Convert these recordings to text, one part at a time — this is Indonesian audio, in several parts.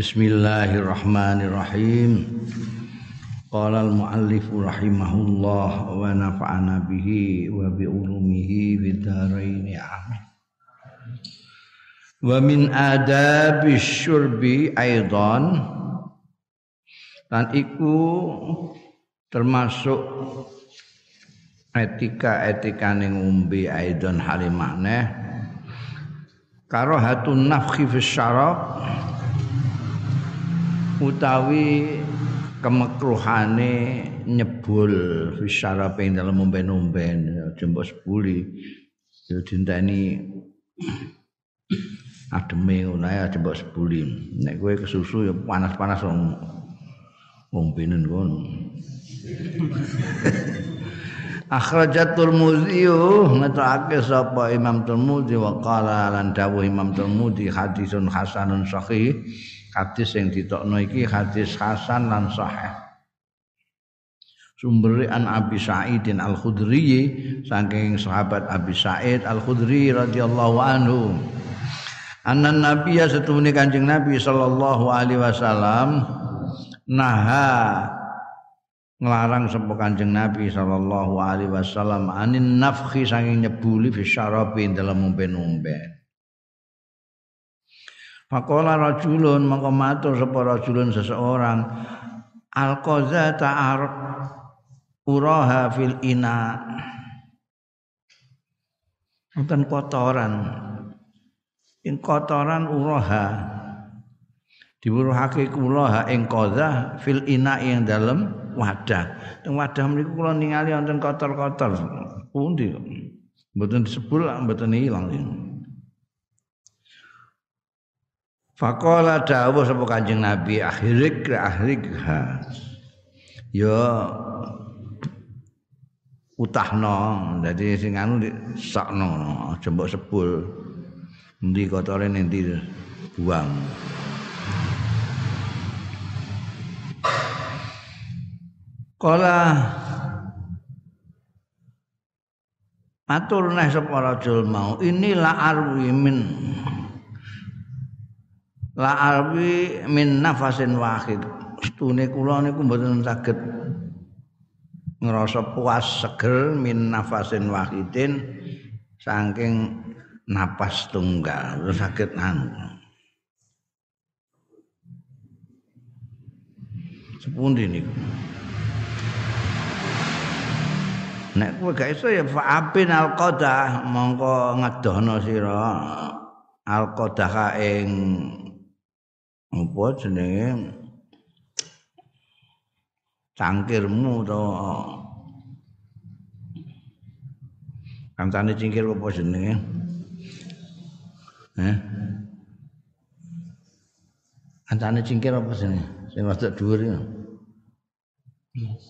Bismillahirrahmanirrahim. Qala al-muallif rahimahullah wa nafa'ana bihi wa bi ulumihi bidarain amin. Wa min adabi syurbi aidan dan iku termasuk etika-etika ning ngombe aidan halimane karahatun nafkhi fi syarab utawi kemekruhane nyebul fisyara ing dalem omben-omben. Jembos sepuli yo dinteni ademe ngono ya jembos sepuli nek kowe kesusu ya panas-panas wong ombenen kono Akhrajat Tirmidzi ngetake sapa Imam Tirmidzi wa qala lan dawuh Imam Tirmidzi hadisun hasanun sahih hadis yang ditokno iki hadis hasan lan sahih. Sumber an Abi Sa'idin Al Khudri saking sahabat Abi Sa'id Al Khudri radhiyallahu anhu. Anna nabiyya setuhune kanjeng Nabi sallallahu alaihi wasallam naha nglarang sapa kanjeng Nabi sallallahu alaihi wasallam anin nafkhi saking nyebuli fi syarabi dalam umben-umben Pakola rajulun maka matur sapa rajulun seseorang. Alqaza ta'ar uraha fil ina. Wonten kotoran. Ing kotoran uraha. Diwuruhake kula ha ing qaza fil ina ing dalem wadah. Teng wadah mriku kula ningali wonten kotor-kotor. Pundi? Mboten disebul mboten ilang Fakola dawuh sapa Kanjeng Nabi akhirik akhirik ha. Ya utahno dadi sing anu sakno aja sebul. Endi kotore nanti buang. Kala Matur neh sapa rajul mau inilah arwi min la alwi min nafasin wahid. Stune kula niku mboten saged ngerasa puas seger min nafasin wahidin saking napas tunggal sakit anu sepundi niku? Nek kowe gak iso ya fa'abin al-qadah mongko ngedohno sira al-qadah ing apa jenenge? Cangkirmu to? Kancane cingkir apa jenenge? Eh kancane cingkir apa jenenge? Sing rada dhuwur ya gelas.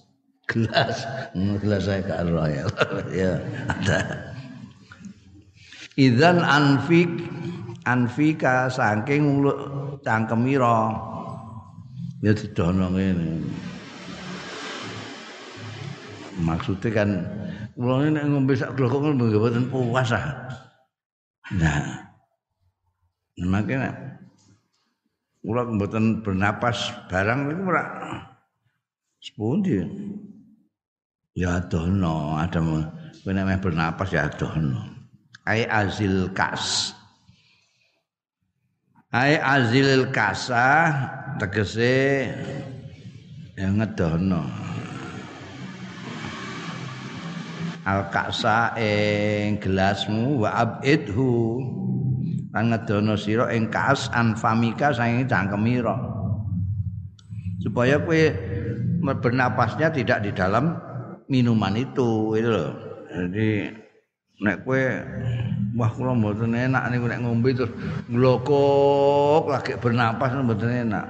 Gelas. Saya ke ya ya ada. Idzan anfik anfika saking cangkemira ya didono ngene. Maksudnya kan kula nek ngombe sak glokok mboten puas ah. Nah. Makanya kula mboten bernapas barang niku ora. Sepundi? Ya dono ada nek bernapas ya dono. Ai azil kas Hai azilil kasa tegese yang ngedono. Al kasa ing gelasmu wa abidhu lan ngedono sira ing kas anfamika saking cangkemira. Supaya kowe bernapasnya tidak di dalam minuman itu itu loh. Jadi nek kowe wah kula mboten enak niku nek ngombe terus nglokok lagi bernapas mboten enak.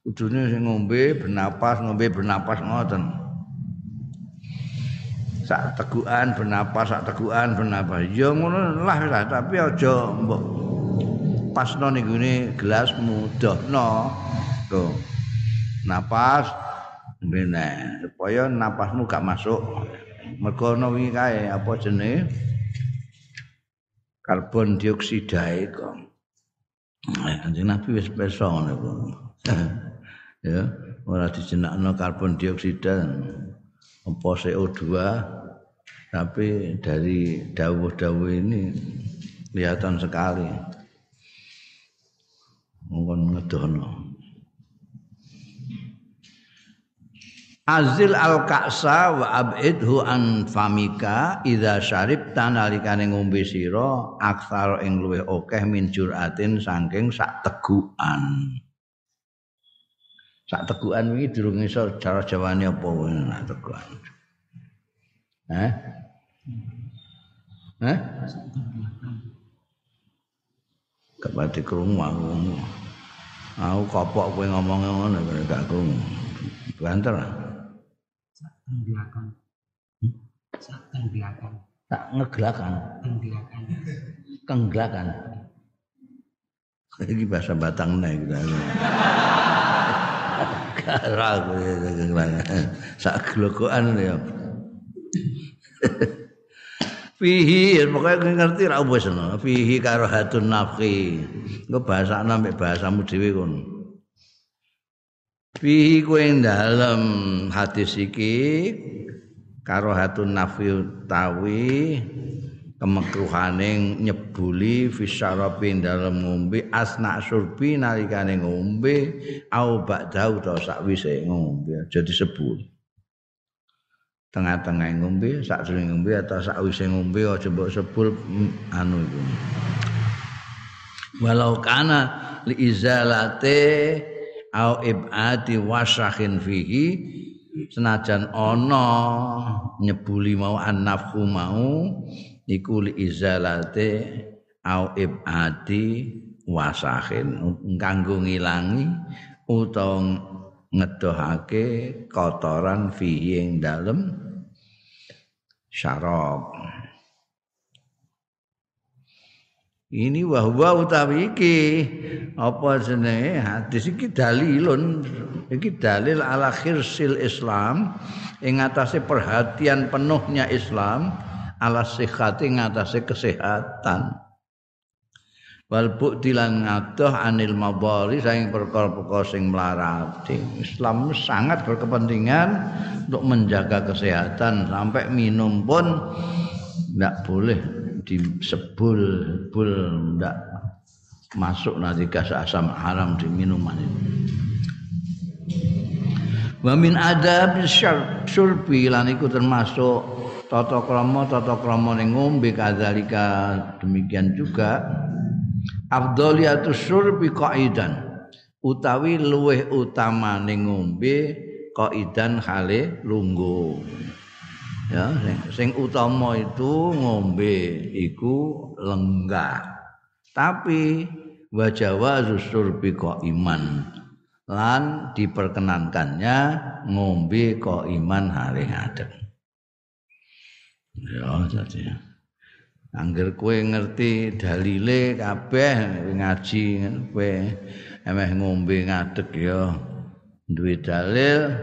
Kudune sing ngombe bernapas, ngombe bernapas ngoten. Sak tegukan bernapas, sak tegukan bernapas. Ya ngono lah lah, tapi aja mbok pasno niku ne gelasmu dohno. Tuh. Napas ngene supaya napasmu gak masuk. Mergo ono wingi kae apa jenenge? Karbon dioksida iku. Kanjeng Nabi wis peso ngono ya ora dijenakno karbon dioksida. Apa CO2 tapi dari dawuh-dawuh ini kelihatan sekali. Mungkin ngedono Azil al ka'sa wa abidhu an famika idza syaribta nalikane ngombe sira aksar ing luwih akeh min juratin saking sak tegukan. Sak tegukan iki durung iso cara jawane apa wae tegukan. Eh? Eh? Kepati krungu aku. Aku kopok kowe ngomong ngono gak krungu. Banter. Tenggelakan. Hmm? Sak tenggelakan. Tak ngegelakan. Tenggelakan. Kenggelakan. Iki bahasa Batang nek gitu. Kara sak glokokan ya. Fihi pokoknya ngerti ra wis. Fihi karahatun nafki. Engko bahasa mek bahasamu dhewe kono. Fihi kowe dalem hadis iki karahatun nafki utawi kemekruhane nyebuli fisyarabi dalem ngombe asna surbi nalikane ngombe au ba'dau ta sakwise ngombe aja disebut. Tengah-tengah ngombe sak sering ngombe atau sakwise ngombe aja mbok sebul mm, anu iku. Walau kana li izalate au wasakhin fihi. Senajan ana nyebuli mau annafhu mau iku li izalate au ibadi wasahin kanggo ngilangi utawa ngedohake kotoran fihi ing dalem syarab ini wahwa utawi iki. Apa jenenge? Hadis iki dalilun. Iki dalil ala khirsil Islam ing perhatian penuhnya Islam ala sihati ngatasé kesehatan. Wal buktilan ngadoh anil mabali saing perkara-perkara sing mlarati. Islam sangat berkepentingan untuk menjaga kesehatan. Sampai minum pun tidak boleh disebul bul tidak masuk nanti gas asam haram di minuman itu. Wa min adab syurbi lan iku termasuk tata krama tata krama ning ngombe kadzalika demikian juga afdhaliyatus syurbi qaidan utawi luweh utama ning ngombe qaidan hale lungguh ya sing, sing utama itu ngombe iku lenggah. Tapi wajawa surbi iman. Lan diperkenankannya ngombe kok iman hari ngadeg ya jadi. Angger kowe ngerti dalile kabeh ngaji kowe emeh ngombe ngadeg ya. Duwe dalil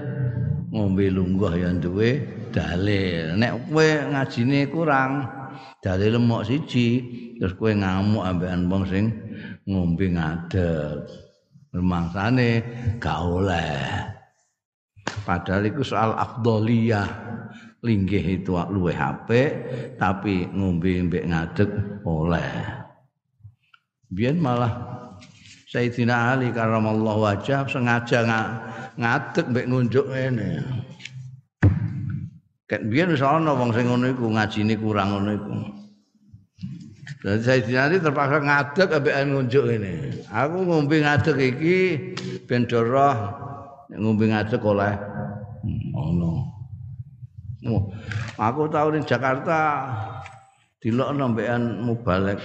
ngombe lungguh ya duwe dalil. Nek kowe ngajine kurang dalil mok siji terus kowe ngamuk ambekan wong sing ngombe ngadeg. Rumangsane gak oleh. Padahal iku soal afdoliyah. Linggih itu luwe HP tapi ngombe mbek ngadeg oleh. Biyen malah Sayyidina Ali karamallahu wajah sengaja ngadeg mbek ngunjuk ngene Ket biyen wis ana wong sing ngono iku ngajine kurang ngono iku. Dadi Sayyidina terpaksa ngadeg ambek ngunjuk ngene. Aku ngombe ngadeg iki ben doroh ngombe ngadeg oleh ngono. Oh, aku tahu di Jakarta dilokno mbekan mubalek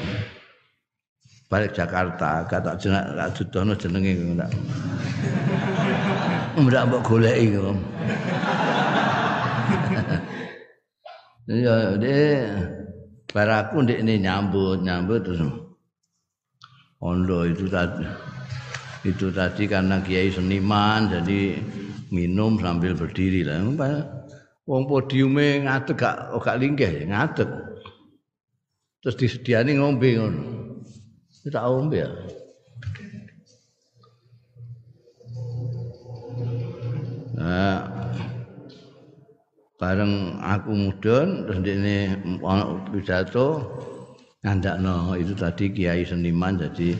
balik Jakarta kata jenak tak dudono jenenge ndak ndak mbok goleki ya deh baraku ndek ini nyambut nyambut terus. Ondo itu tadi itu tadi karena kiai seniman jadi minum sambil berdiri lah. Wong podiume ngadeg gak gak linggih ngadeg. Terus disediani ngombe ngono. Kita ombe ya? Nah bareng aku mudun terus ana pidato ngandakno. Itu tadi kiai seniman jadi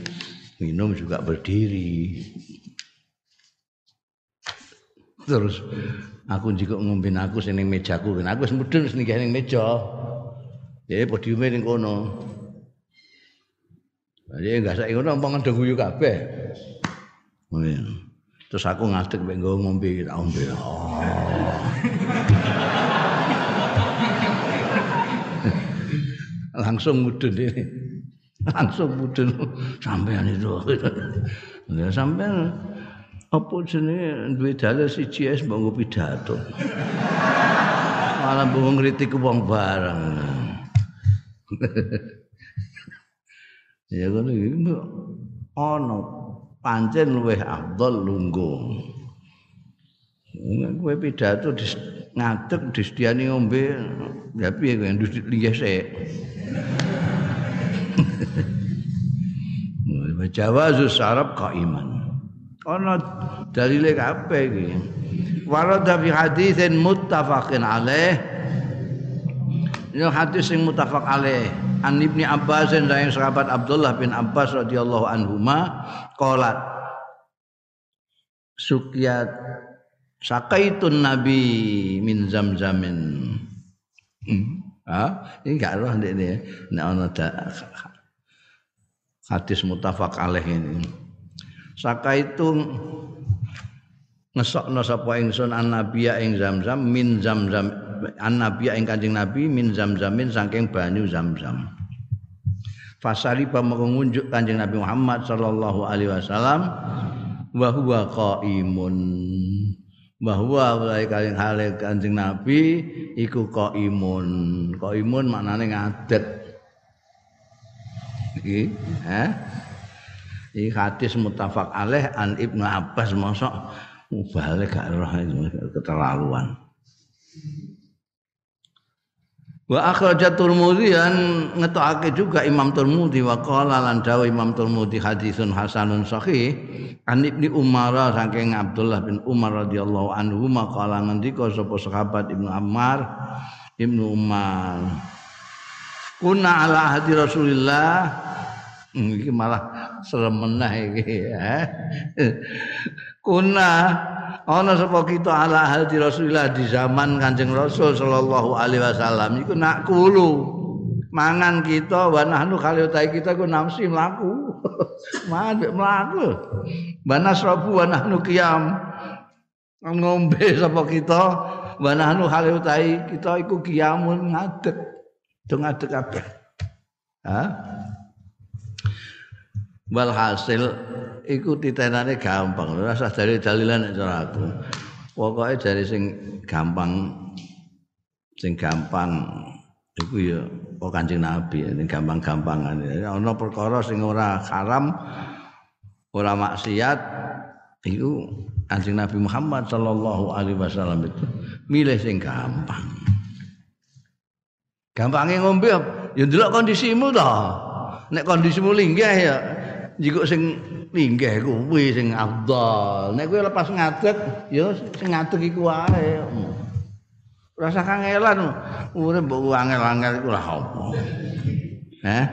minum juga berdiri. Terus aku juga ngombin aku sing mejaku kan aku wis mudhun wis ning meja. Jadi podiume ning kono. Jadi enggak sak ngono ompong ndang guyu kabeh? Oh, iya. Terus aku ngadeg mek ngombe tak ombe oh. langsung mudun ini langsung mudun. Sampean itu. Ya sampean apa jenenge duwe dalil siji es mbok pidato? Malah mbok ngritik wong bareng. Ya ngono iki ana pancen luweh afdal lungguh kowe pidato ngadeg disediani ngombe ya piye kowe ndus linggih sik Jawazu sarab qaiman. Ana dalile kabeh iki. Warada fi haditsin muttafaqin alaih. Ini hadis yang muttafaq alaih. An Ibni Abbas dan sahabat Abdullah bin Abbas radhiyallahu anhuma qalat Sukyat sakaitun nabi min zamzamin. Hmm. Ini enggak roh ini. Nek ana hadis mutafak alaih ini saka itu ngesokno sapa ingsun annabiya ing zamzam min zamzam annabiya ing kanjeng nabi min zamzamin saking banyu zamzam. Fasali pa mengunjuk kanjeng nabi Muhammad sallallahu alaihi wasallam wa huwa qaimun. Bahwa mulai kali hale kanjeng nabi iku qaimun. Qaimun maknane ngadet. Iki eh iki hadis muttafaq alaih an Ibnu Abbas mosok. Mubalik gak roh keterlaluan Wa akhraja Tirmidzi an ngetokake juga Imam Tirmidzi wa qala lan dawu Imam Tirmidzi hadisun hasanun sahih an Ibnu Umar saking Abdullah bin Umar radhiyallahu anhu maqala ngendika sapa sahabat Ibnu Ammar Ibnu Umar Kuna ala hadi Rasulillah hmm, iki malah serem meneh iki ya. Kuna ana sapa kita ala hadi Rasulillah di zaman Kanjeng Rasul sallallahu alaihi wasallam iku nak kulu mangan kita wa nahnu khalil kita ku nafsi mlaku. Mandek mlaku. Banasrabu wa nahnu qiyam. Ngombe sapa kita wa nahnu khalil kita iku qiyamun ngadeg. Dong ada kabeh. Ha? Walhasil iku titenane gampang. Ora usah dari dalilan nek cara aku. Pokoke dari sing gampang sing gampang iku ya kok Kanjeng Nabi sing gampang-gampangan. Ana perkara sing ora haram, ora maksiat iku Kanjeng Nabi Muhammad sallallahu alaihi wasallam itu milih sing gampang. Gampangnya ngombe ya ndelok kondisimu to. Nek kondisimu linggih ya jiko sing linggih kuwi sing afdal. Nek kowe lepas ngadeg ya sing ngadeg iku wae. Rasa kangelan urip mbok angel-angel iku lah apa. Heh.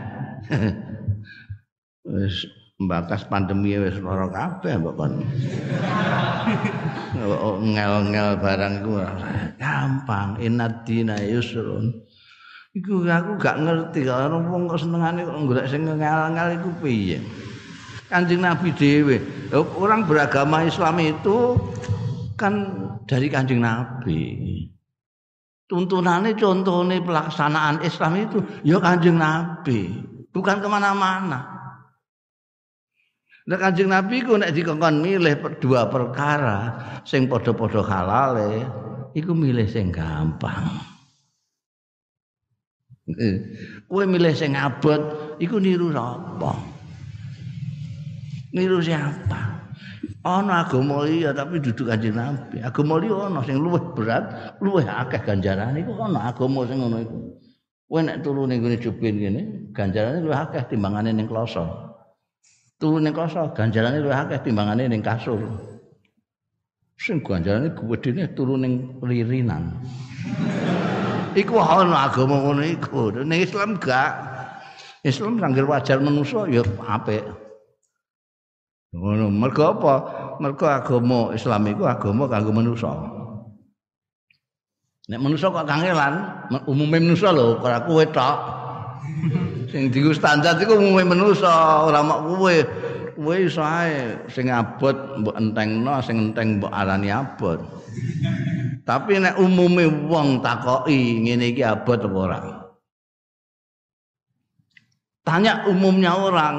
Wis mbakas pandemi wis lara kabeh mbok kon. Ngel-ngel barang iku gampang. Inad dina yusrun. Iku aku gak ngerti kalau wong kok senengane kok golek sing ngal-ngal iku piye. Kanjeng Nabi dhewe, orang beragama Islam itu kan dari Kanjeng Nabi. Tuntunannya contohnya pelaksanaan Islam itu ya Kanjeng Nabi, bukan ke mana-mana. Nah Kanjeng Nabi ku nek dikongkon milih dua perkara sing padha-padha halale, iku milih sing gampang. Kowe milih sing abot iku niru sapa? Niru siapa? Ana agama iya tapi duduk kanjeng Nabi. Agama liya ana sing luwih berat, luwih akeh ganjarane iku ana agama sing ngono iku. Kowe nek turu ning ngene jubin ngene, ganjarane luwih akeh timbangane ning kloso. Turu ning kloso, ganjarane luwih akeh timbangane ning kasur. Sing ganjarane gedene turu ning lirinan. iku ana agama ngono iku. Ning Islam gak. Islam sanggir wajar manusa ya apik. Ngono, mergo apa? Mergo agama Islam iku agama kanggo manusa. Nek manusa kok kangelan, umume manusa lho, ora kowe tok. Sing diku standar iku umume manusa, ora mak kowe. Kowe iso ae sing abot mbok entengno, sing enteng mbok arani abot. Tapi nek umume wong takoki ngene iki abot apa ora? Tanya umumnya orang.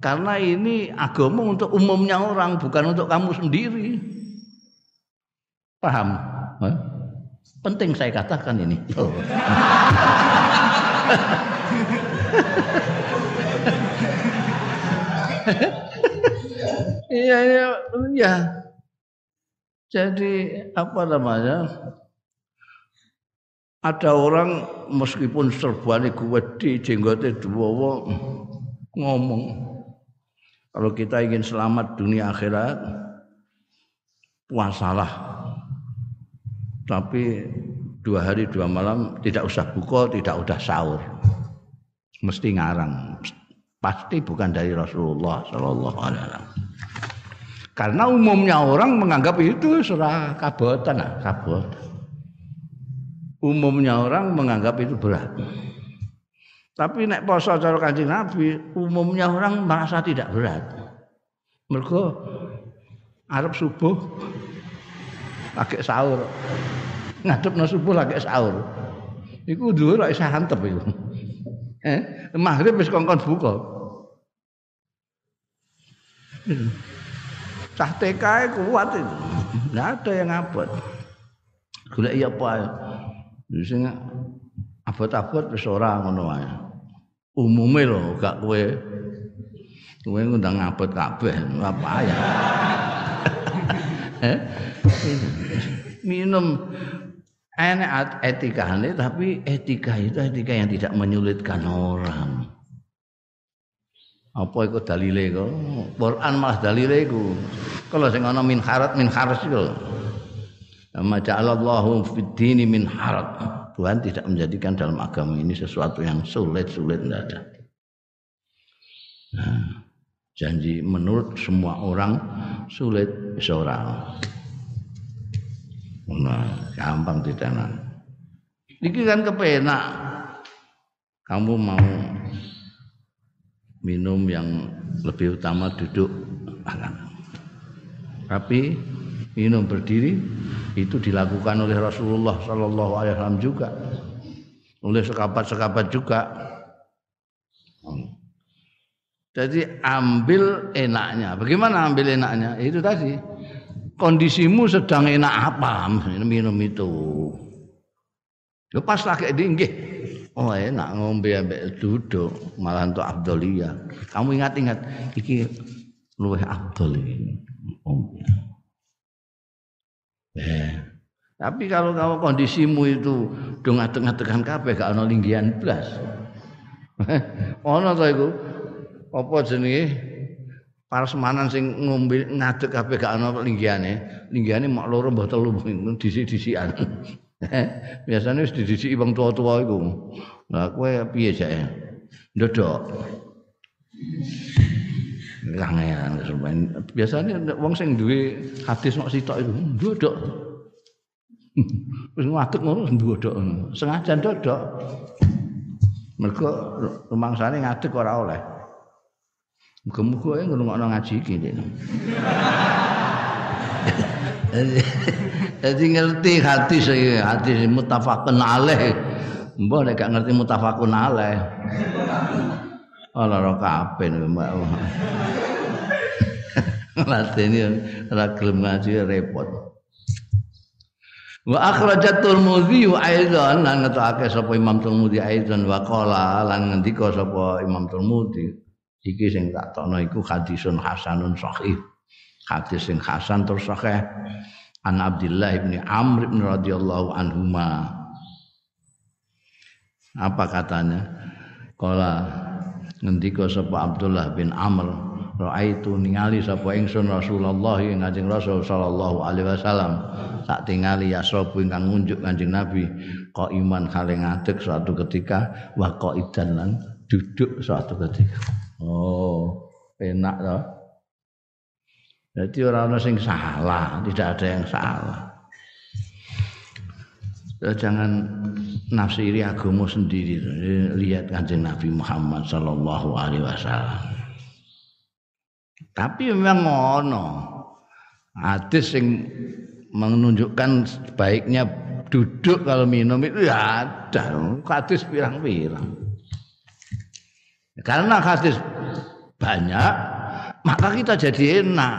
Karena ini agama untuk umumnya orang, bukan untuk kamu sendiri. Paham? Hah? Penting saya katakan ini. Oh. Iya, iya, iya. Jadi apa namanya? Ada orang meskipun serbuane gede, jenggote dua ngomong. Kalau kita ingin selamat dunia akhirat, puasalah. Tapi dua hari dua malam tidak usah buka, tidak usah sahur. Mesti ngarang. Pasti bukan dari Rasulullah Shallallahu Alaihi Wasallam. Karena umumnya orang menganggap itu surah kabotan, nah, kabot. Umumnya orang menganggap itu berat. Tapi nek poso cara Kanjeng Nabi, umumnya orang merasa tidak berat. Mergo arep subuh lagi sahur. Ngadepno subuh lagi sahur. Iku dhuwur ora isa hantep iku. Eh, maghrib wis kongkon buka. Cah TK kuat itu. Enggak ada yang abot. Golek ya apa. Sing abot-abot wis ora ngono wae. Umume lho gak kowe kowe ngundang abot kabeh apa ya. eh? Minum enak etikane tapi etika itu etika yang tidak menyulitkan orang. Apa iku dalile kok? Quran malah dalile iku. Kalau sing ana min harat min haras iku. Amma ja'alallahu fid min harat. Tuhan tidak menjadikan dalam agama ini sesuatu yang sulit-sulit tidak ada. Nah, janji menurut semua orang sulit seorang. Nah, gampang tidak Ini kan kepenak. Kamu mau minum yang lebih utama duduk. Tapi minum berdiri itu dilakukan oleh Rasulullah Shallallahu Alaihi Wasallam juga, oleh sekapat-sekapat juga. Jadi ambil enaknya. Bagaimana ambil enaknya? Itu tadi kondisimu sedang enak apa minum itu. Lepas lagi dinggih. Oh enak ngombe ambek duduk malah untuk Abdolia. Kamu ingat-ingat iki luwih Abdul iki. Eh. Tapi kalau kamu kondisimu itu do ngadeg-ngadegan kabeh gak ana linggihan blas. Ana to iku? Apa jenenge? Parsemanan sing ngombe ngadeg kabeh gak ana linggihane. Linggihane mak loro mbah telu disi-disian. Biasanya wis didisiki wong tua-tua iku. Lah kowe piye jake? Ndodok. Kangean Biasanya wong sing duwe hadis mok sitok itu ndodok. Wis ngadeg ngono ndodok. Sengaja ndodok. Mergo rumangsane ngadeg ora oleh. Muga-muga ngrungokno ngaji iki. Jadi ngerti hadis iki, hadis mutafakun alaih. Mbah nek gak ngerti mutafakun alaih. Ora ora kabeh Mbak. Latene ora gelem ngaji repot. Wa akhrajat Tirmidzi aidan lan ngetake sapa Imam Tirmidzi aidan wa qala lan ngendika sapa Imam Tirmidzi iki sing tak tono iku hadisun hasanun sahih. Hadis sing hasan terus sahih an Abdullah bin Amr bin radhiyallahu anhuma. Apa katanya? Kala ngendika sapa Abdullah bin Amr Ra'aitu ningali sapa ingsun Rasulullah ing Kanjeng Rasul sallallahu alaihi wasallam tak tingali yasrabu ingkang ngunjuk Kanjeng Nabi kok iman ngadeg suatu ketika wa qaidan lan duduk suatu ketika. Oh, enak toh. Jadi orang orang sing salah, tidak ada yang salah. Ya, jangan nafsiri agama sendiri. Lihat kanjeng Nabi Muhammad Sallallahu Alaihi Wasallam. Tapi memang ngono. Hadis yang menunjukkan baiknya duduk kalau minum itu ya ada. Hadis pirang-pirang. Karena hadis banyak, maka kita jadi enak.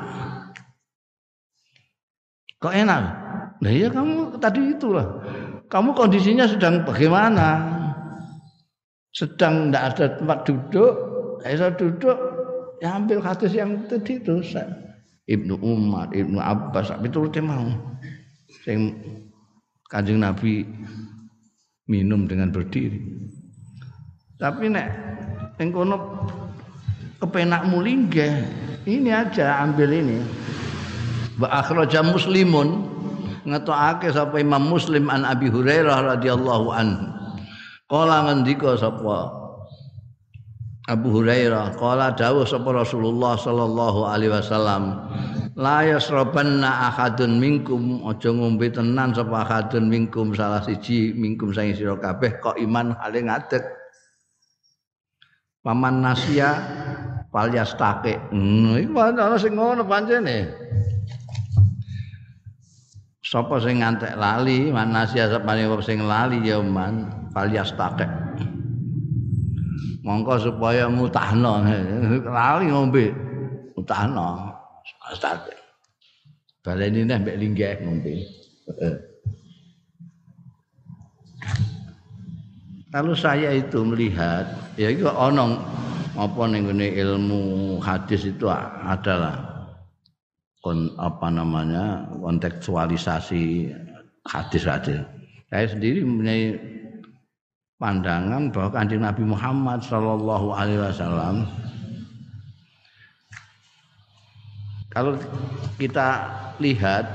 Kok enak? Nah ya kamu tadi itulah. Kamu kondisinya sedang bagaimana? Sedang tidak ada tempat duduk, saya duduk, ya ambil hadis yang tadi itu Ibnu Umar, Ibnu Abbas, tapi itu mau. Sing Kanjeng Nabi minum dengan berdiri. Tapi nek ning kono kepenakmu linggih, ini aja ambil ini. Wa akhraja Muslimun ngetokake sapa Imam Muslim an Abi Hurairah radhiyallahu anhu. Kala ngendika sapa Abu Hurairah qala dawuh sapa Rasulullah sallallahu alaihi wasallam la yasrabanna ahadun minkum. Aja ngombe tenan sapa ahadun minkum salah siji minkum saing sira kabeh kok iman hale ngadeg. Paman nasia palyastake hmm, iku ana sing ngono pancene sapa sing ngantek lali man nasia sapane sing lali ya man palyastake mongko supaya mutahno lali ngombe mutahno astagfir baleni neh mbek linggih ngombe. Kalau saya itu melihat, ya itu onong apa ning ilmu hadis itu adalah kon, apa namanya kontekstualisasi hadis-hadis. Saya sendiri mempunyai pandangan bahwa kanjeng Nabi Muhammad Shallallahu Alaihi Wasallam kalau kita lihat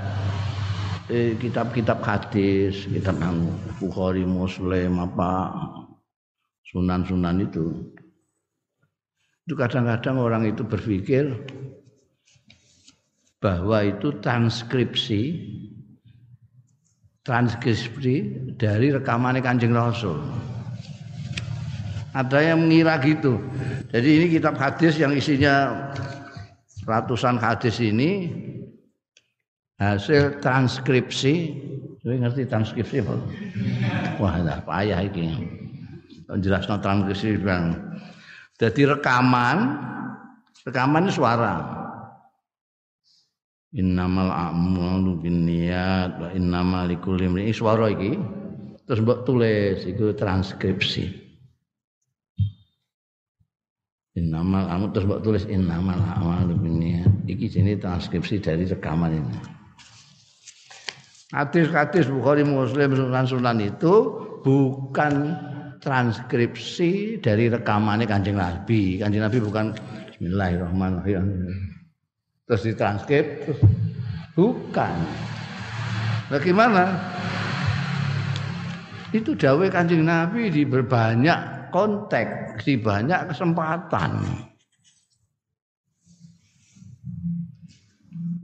eh, kitab-kitab hadis, kitab yang Bukhari, Muslim, apa sunan-sunan itu, itu kadang-kadang orang itu berpikir bahwa itu transkripsi transkripsi dari rekaman Kanjeng Rasul ada yang mengira gitu. Jadi ini kitab hadis yang isinya ratusan hadis ini hasil transkripsi. Saya ngerti transkripsi apa? Wah, ada payah ini. Jelas no transkripsi bang. Jadi rekaman, rekaman suara. Innamal a'malu binniyat wa innamal likulli imrin suara iki. Terus mbok tulis itu transkripsi. Innamal amal terus mbok tulis innamal amalu binniyat. Iki jenis transkripsi dari rekaman ini. Hadis-hadis Bukhari Muslim Sunan-sunan itu bukan transkripsi dari rekamannya Kanjeng Nabi. Kanjeng Nabi bukan Bismillahirrahmanirrahim. Terus ditranskrip terus bukan. Bagaimana? Itu dawai Kanjeng Nabi di berbanyak konteks, di banyak kesempatan.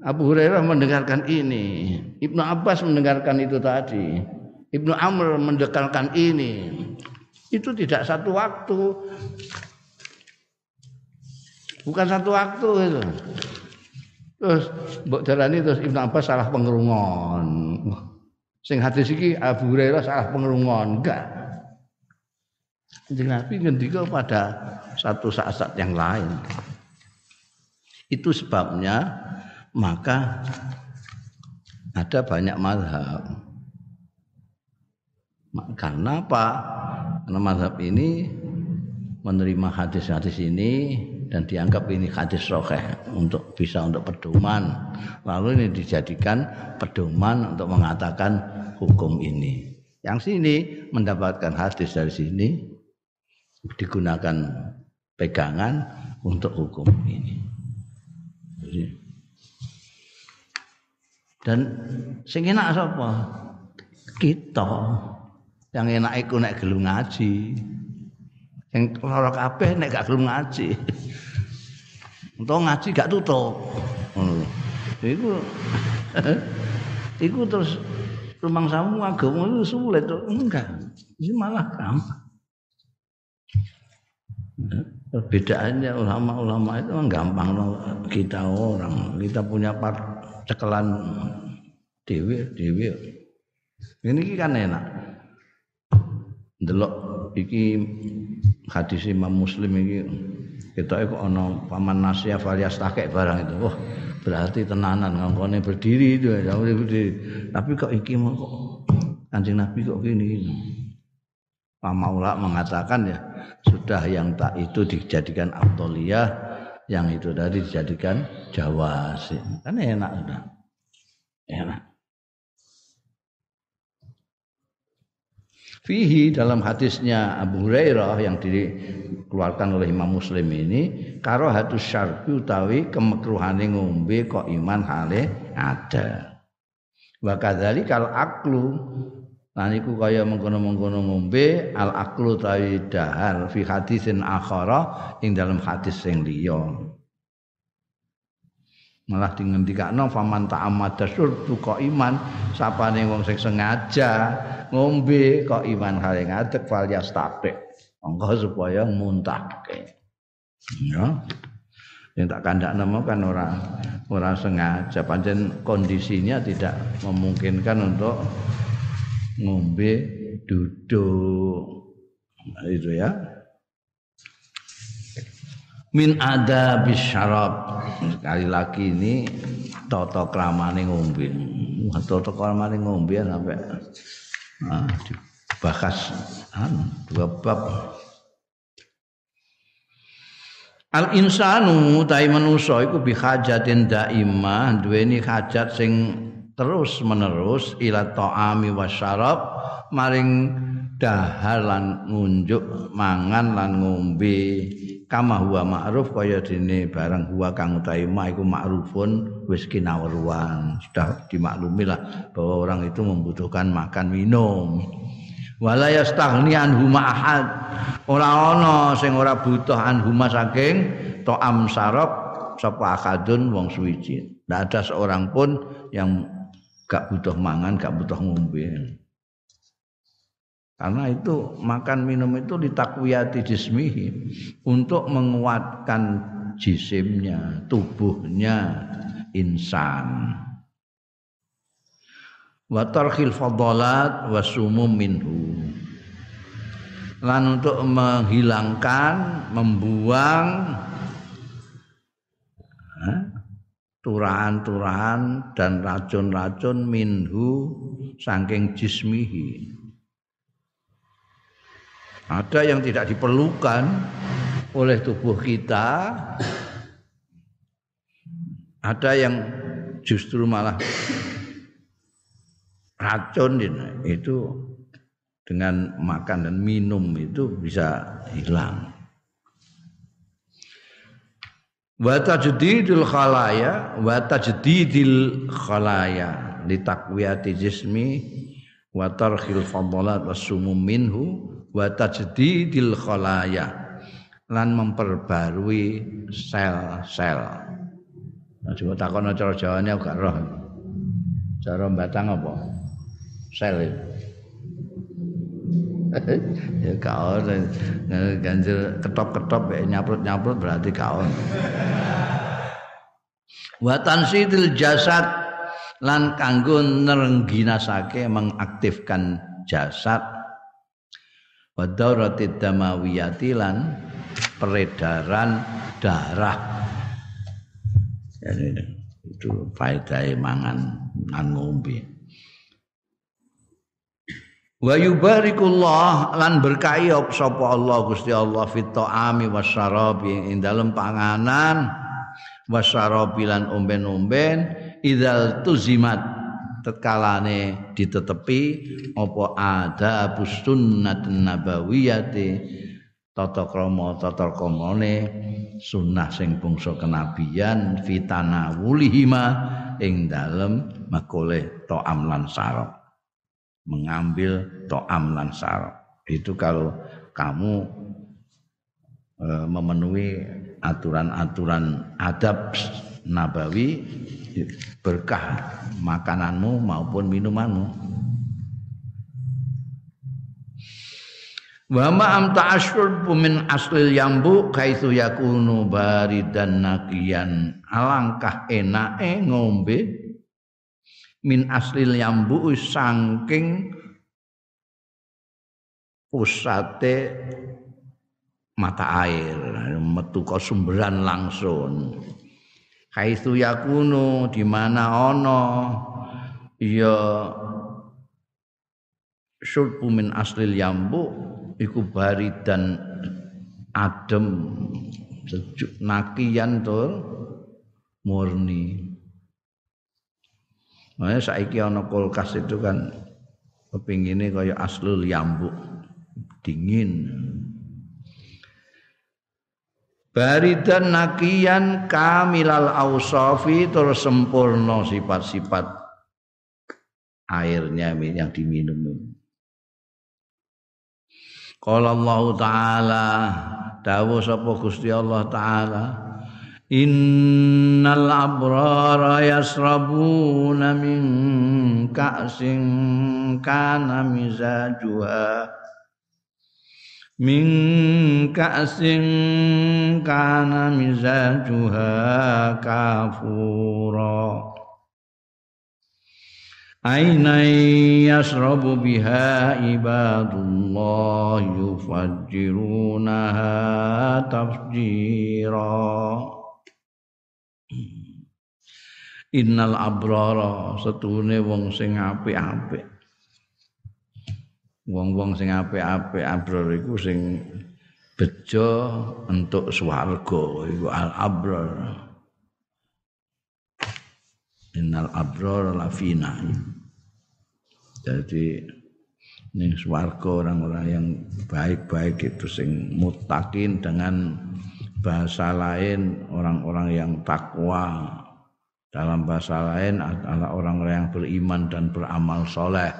Abu Hurairah mendengarkan ini, Ibnu Abbas mendengarkan itu tadi, Ibnu Amr mendengarkan ini. Itu tidak satu waktu. Bukan satu waktu itu. Terus Mbok Darani terus Ibnu Abbas salah pengerungon. Sing hadis iki Abu Hurairah salah pengerungon. Enggak. Kanjeng Nabi ngendika pada satu saat-saat yang lain. Itu sebabnya maka ada banyak madhab. Karena apa? Karena madhab ini menerima hadis-hadis ini dan dianggap ini hadis roheh untuk bisa untuk pedoman. Lalu ini dijadikan pedoman untuk mengatakan hukum ini. Yang sini mendapatkan hadis dari sini, digunakan pegangan untuk hukum ini. Dan sing enak sapa? Kita. Yang enak iku nek gelem ngaji. Yang lara kabeh nek gak gelem ngaji. Untuk ngaji gak tutup. Hmm. Iku iku terus rumang samu agama itu sulit enggak. Ini malah gampang. Perbedaannya ulama-ulama itu gampang kita orang. Kita punya part cekelan dewi dewi. Ini kan enak. Delok iki hadis Imam Muslim iki kita kok ana paman nasiya varias takek barang itu. Wah, berarti tenanan ngongkone berdiri itu ya berdiri. Tapi kok iki kok Kanjeng Nabi kok gini. gini. Pak mengatakan ya sudah yang tak itu dijadikan aktoliyah yang itu tadi dijadikan jawasi kan enak sudah enak Fihi dalam hadisnya Abu Hurairah yang dikeluarkan oleh Imam Muslim ini karo hatus syarbi utawi kemekruhane ngombe kok iman hale ada. Wa kadzali kal aklu Nah niku kaya mengkono-mengkono ngombe al aklu tawi dahar fi hadisin akhara ing dalam hadis sing liya. Malah dingendikakno faman ta'ammada syurbu kok iman sapane wong sing sengaja ngombe kok iman hale ngadeg fal yastaqi. Monggo supaya muntahke. Ya. Yang tak kandak nama kan orang orang sengaja pancen kondisinya tidak memungkinkan untuk ngombe duduk nah, itu ya min ada bisyarab sekali lagi ini toto kramane ngombe. Toto kramane ngombe sampai nah, dibahas anu, dua bab. Al insanu tai manusa iku bi hajatin daimah duweni hajat sing terus menerus ila ta'ami wasyarab maring dahar lan ngunjuk mangan lan ngombe kama huwa ma'ruf kaya dene barang huwa kang utahe ma iku ma'rufun wis kinawruan. Sudah dimaklumi lah bahwa orang itu membutuhkan makan minum. Wala yastaghni anhu ahad. Ora ana sing ora butuh anhuma saking ta'am sarab sapa akadun wong suwiji. Ndak ada seorang pun yang gak butuh mangan, gak butuh ngombe. Karena itu makan minum itu ditakwiyati jismihi untuk menguatkan jisimnya, tubuhnya insan. Wa tarkhil fadalat wa sumum minhu. Lan untuk menghilangkan, membuang turahan-turahan dan racun-racun minhu saking jismihi. Ada yang tidak diperlukan oleh tubuh kita, ada yang justru malah racun itu dengan makan dan minum itu bisa hilang. wa tajdidul khalaya wa tajdidil khalaya li taqwiyati jismi wa tarkhil fadalat minhu wa tajdidil khalaya lan memperbarui sel-sel. Nah, coba takon cara Jawane aku gak roh. Cara batang apa? Sel ya kaon ganjil ketop-ketop ya nyaprut-nyaprut berarti kaon wa tansidil jasad lan kanggo nerengginasake mengaktifkan jasad wa dauratid damawiyati lan peredaran darah. Jadi itu faedah mangan nan ngombe. Wa yubarikullah lan berkahi sapa Allah Gusti Allah fit ta'ami wasyarabi ing dalem panganan wasyarabi lan omben-omben idzal tuzimat tetkalane ditetepi apa ada sunnat nabawiyati tata krama tata kramane sunnah sing bangsa kenabian fitana wulihima ing dalem makole to'am lan sarap mengambil to'am lan sarap itu kalau kamu e, memenuhi aturan-aturan adab nabawi berkah makananmu maupun minumanmu Wa ma am ta'asyurbu min aslil yambu kaitsu yakunu baridan naqiyan. Alangkah enake ngombe min aslil yambu saking pusate mata air metu sumberan langsung kaitsu yakunu di mana ana ya syurbu min aslil yambu iku dan adem sejuk nakian tur murni. Makanya saiki ana kulkas itu kan kepingine kaya aslul yambuk dingin Baridan nakian kamilal ausafi terus sempurna sifat-sifat airnya yang diminum. Qala Allah taala dawuh sapa Gusti Allah taala Innal abrara yasrabuna min ka'sin kana mizajuha min ka'sin kana mizajuha kafura. Aina yasrabu biha ibadullah yufajjirunaha tafjira. Innal abrara setune wong sing apik-apik wong-wong sing apik-apik abrar iku sing bejo entuk swarga iku al abrar innal abrar lafina jadi ning swarga orang-orang yang baik-baik itu sing mutakin dengan bahasa lain orang-orang yang takwa. Dalam bahasa lain adalah orang-orang yang beriman dan beramal soleh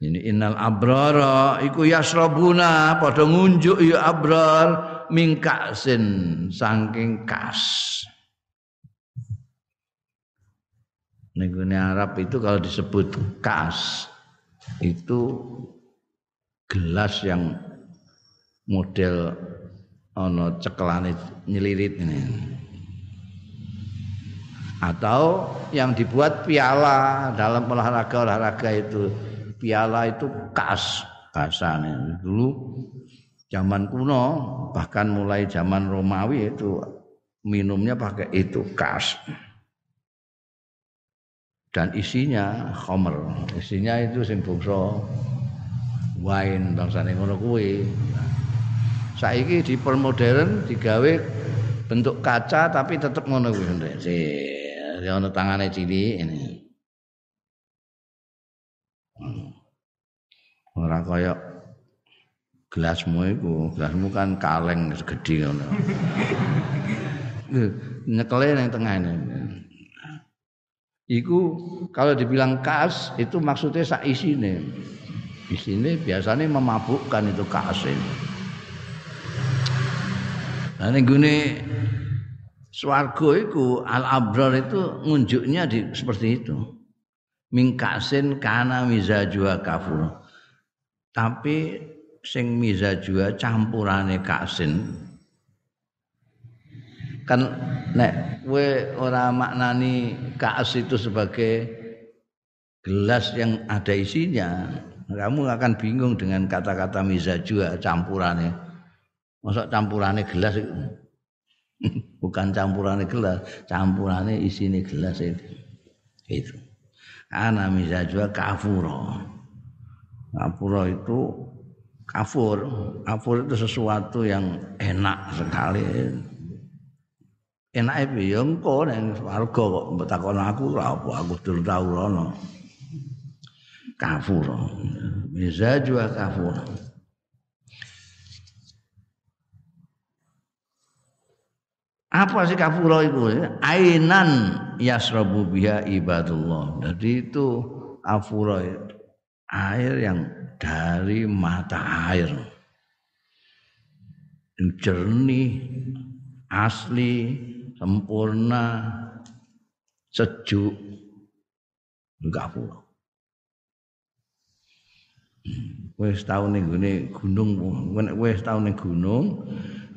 ini innal abrara iku yasrabuna padha ngunjuk ya abrar mingkasin saking kas Negeri Arab itu kalau disebut kas itu gelas yang model ono cekelane nyelirit ini. Atau yang dibuat piala dalam olahraga-olahraga itu piala itu kas kasane dulu zaman kuno bahkan mulai zaman Romawi itu minumnya pakai itu kas dan isinya khomer isinya itu sing bangsa wine bangsane ngono kuwi. Saiki di permodern digawe bentuk kaca tapi tetep ngono kuwi ndek si ono tangane cilik ini ora kaya gelasmu iku gelasmu kan kaleng segede ngono nyekele nang ini Iku kalau dibilang kas itu maksudnya sak isine. Isine biasanya memabukkan itu kas ini. Nah gune swarga iku al abrar itu ngunjuknya di seperti itu. Mingkasin kana mizajua kafur. Tapi sing mizajua campurane kasin. Kan nek kowe ora maknani kaas itu sebagai gelas yang ada isinya kamu akan bingung dengan kata-kata mizajua campurannya masa campurannya gelas bukan campurannya gelas campurannya isinya gelas itu. Itu ana mizajwa kafuro. Kafuro itu kafur. Kafur itu sesuatu yang enak sekali. Enake piye ya engko nang swarga kok betakon aku ora apa aku durung tau rono. Kafur mizajwa kafur apa sih kafuro itu? Ainan yasrabu biha ibadullah. Jadi itu kafura itu air yang dari mata air. Yang jernih, asli, sempurna, sejuk. Enggak pula. Wes tahu nih gunung, wes tahu nih gunung,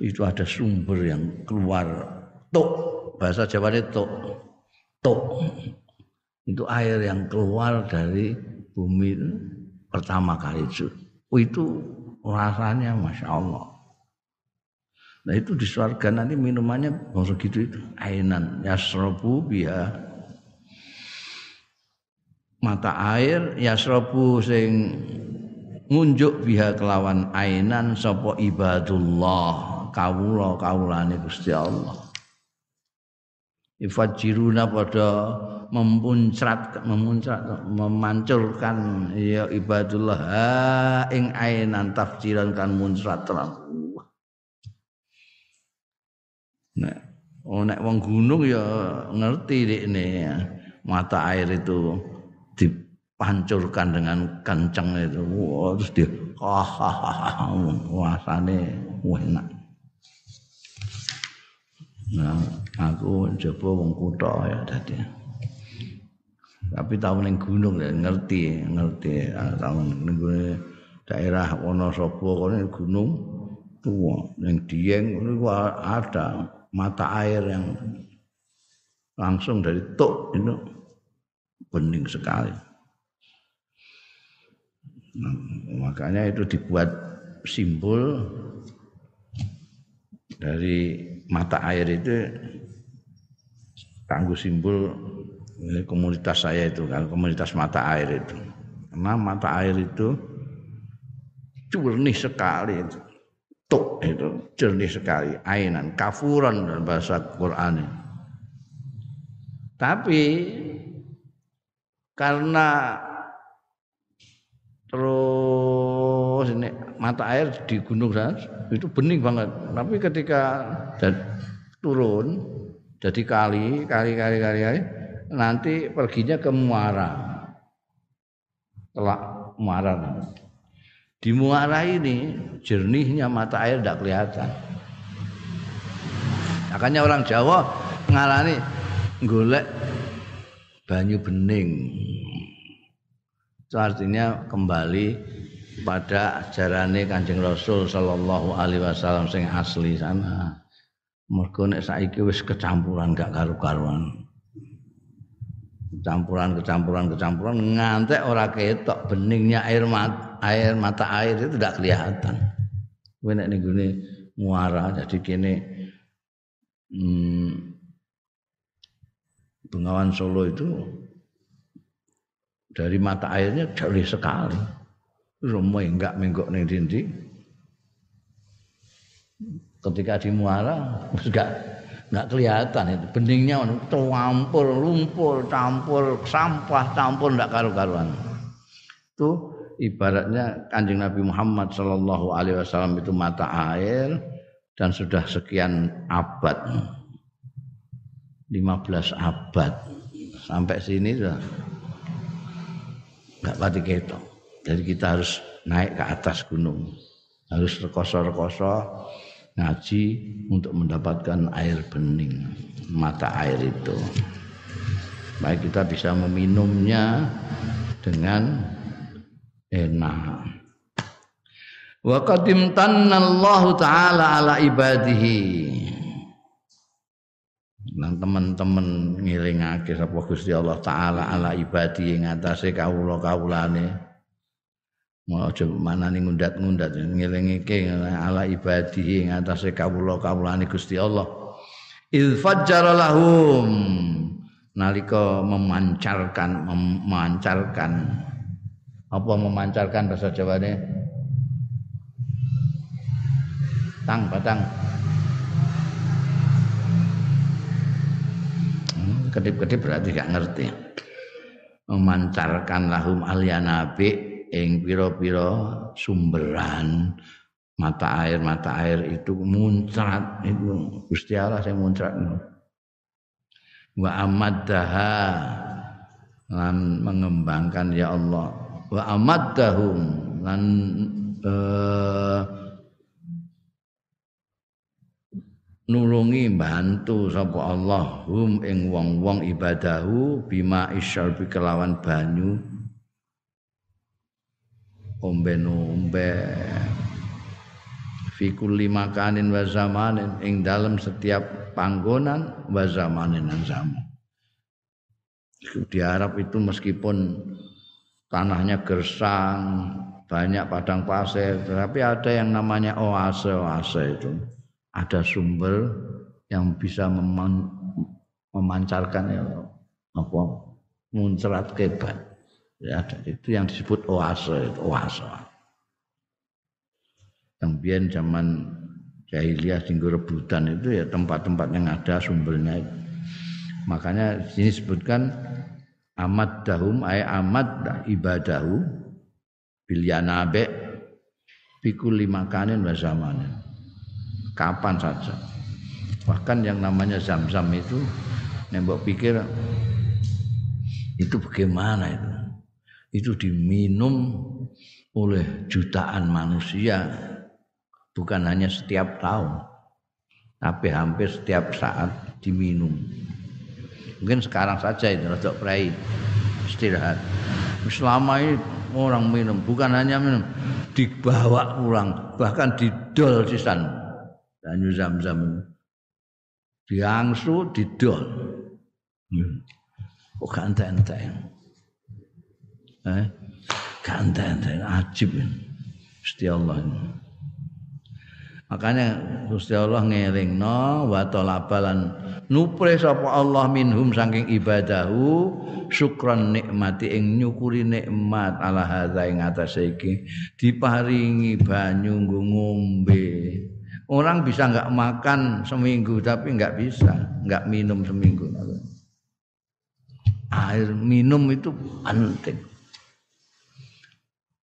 itu ada sumber yang keluar tok bahasa Jawa itu tok tok itu air yang keluar dari bumi pertama kali itu. Oh, itu rasanya masya Allah. Nah itu di surga nanti minumannya langsung gitu itu ainan. Yasrobu biha. Mata air yasrobu sing ngunjuk biha kelawan ainan sapa ibadullah kawula kawulane Gusti Allah ifajiruna pada memuncrat memuncrat memancurkan ya ibadullah ing ainan tafsiran kan muncrat terang nek oh nek wong gunung ya ngerti dekne ya. mata air itu dipancurkan dengan kenceng itu. Wah terus dia hahaha rasane enak Nah, aku coba wong kutha ya dadi. Tapi tahu ning gunung ya ngerti, ngerti. Ah, tahu ning daerah Wonosobo kono gunung tua ning Dieng itu ada mata air yang langsung dari tok itu bening sekali. Nah, makanya itu dibuat simbol dari mata air itu tangguh simbol komunitas saya itu kan komunitas mata air itu. Karena mata air itu jernih sekali tuk itu jernih sekali ainan kafuran dalam bahasa Quran tapi karena terus ini mata air di gunung sana itu bening banget. Tapi ketika turun jadi kali kali kali kali, kali nanti perginya ke muara. Telak muara. Di muara ini jernihnya mata air tidak kelihatan. Makanya orang Jawa ngalani golek banyu bening. Itu artinya kembali pada ajarannya Kanjeng Rasul sallallahu alaihi wasallam sing asli sana. Mergo nek saiki wis kecampuran gak karu-karuan. Campuran-kecampuran kecampuran ngantek ora ketok beningnya air mata, air mata air itu tidak kelihatan. Kowe nek ning muara jadi kene hmm, Bengawan Solo itu dari mata airnya jauh sekali. Rumah enggak menggok ning dindi. Ketika di muara enggak enggak kelihatan itu beningnya campur lumpur campur sampah campur enggak karu-karuan. Itu ibaratnya Kanjeng Nabi Muhammad Shallallahu alaihi wasallam itu mata air dan sudah sekian abad 15 abad sampai sini sudah nggak pati ketok. Jadi kita harus naik ke atas gunung. Harus rekoso-rekoso ngaji untuk mendapatkan air bening, mata air itu. Baik kita bisa meminumnya dengan enak. Wa qadim Allah taala ala ibadihi Nang teman-teman ngilingake sapa Gusti Allah taala ala ibadi ing atase kawula-kawulane. Mau aja manani ngundat-ngundat ngelingike ala ibadi ing atase kawula-kawulane Gusti Allah. Il fajjara lahum memancarkan memancarkan. Apa memancarkan bahasa Jawane tang batang kedip-kedip berarti gak ngerti. Memancarkan lahum nabi ing pira-pira sumberan mata air mata air itu muncrat. Itu Gusti Allah yang muncrat wa amaddaha lan mengembangkan ya Allah. Wa amaddahum lan eh, nulungi bantu sapa Allah. Hum ing wong-wong ibadahu bima isyal kelawan banyu ombe-ombe fi kulli makanin wa zamanin ing dalam setiap panggonan wa zamanin dan zaman. Di Arab itu meskipun tanahnya gersang, banyak padang pasir, tetapi ada yang namanya oase-oase itu. Ada sumber yang bisa meman, memancarkan ya, apa muncrat kebat. Ya, itu yang disebut oase, oase yang biar zaman jahiliyah tinggal rebutan itu ya tempat-tempat yang ada sumbernya itu. Makanya sini sebutkan amat dahum ay amat ibadahu bilyanabe pikul lima kanin zamanin. Kapan saja. Bahkan yang namanya zam-zam itu nembok pikir itu bagaimana itu? Itu diminum oleh jutaan manusia bukan hanya setiap tahun tapi hampir setiap saat diminum. Mungkin sekarang saja itu untuk prai istirahat. Selama ini orang minum bukan hanya minum dibawa pulang bahkan didol sisan. Banyu zam-zam diangsu didol. Hmm. oh, enteng-enteng eh enteng-enteng ajib Gusti Allah. Makanya Gusti Allah ngelingno wa talabalan nupre sapa Allah minhum saking ibadahu syukran nikmati ing nyukuri nikmat ala hadza ing atase iki diparingi banyu ngombe. Orang bisa enggak makan seminggu tapi enggak bisa, enggak minum seminggu. Air minum itu penting.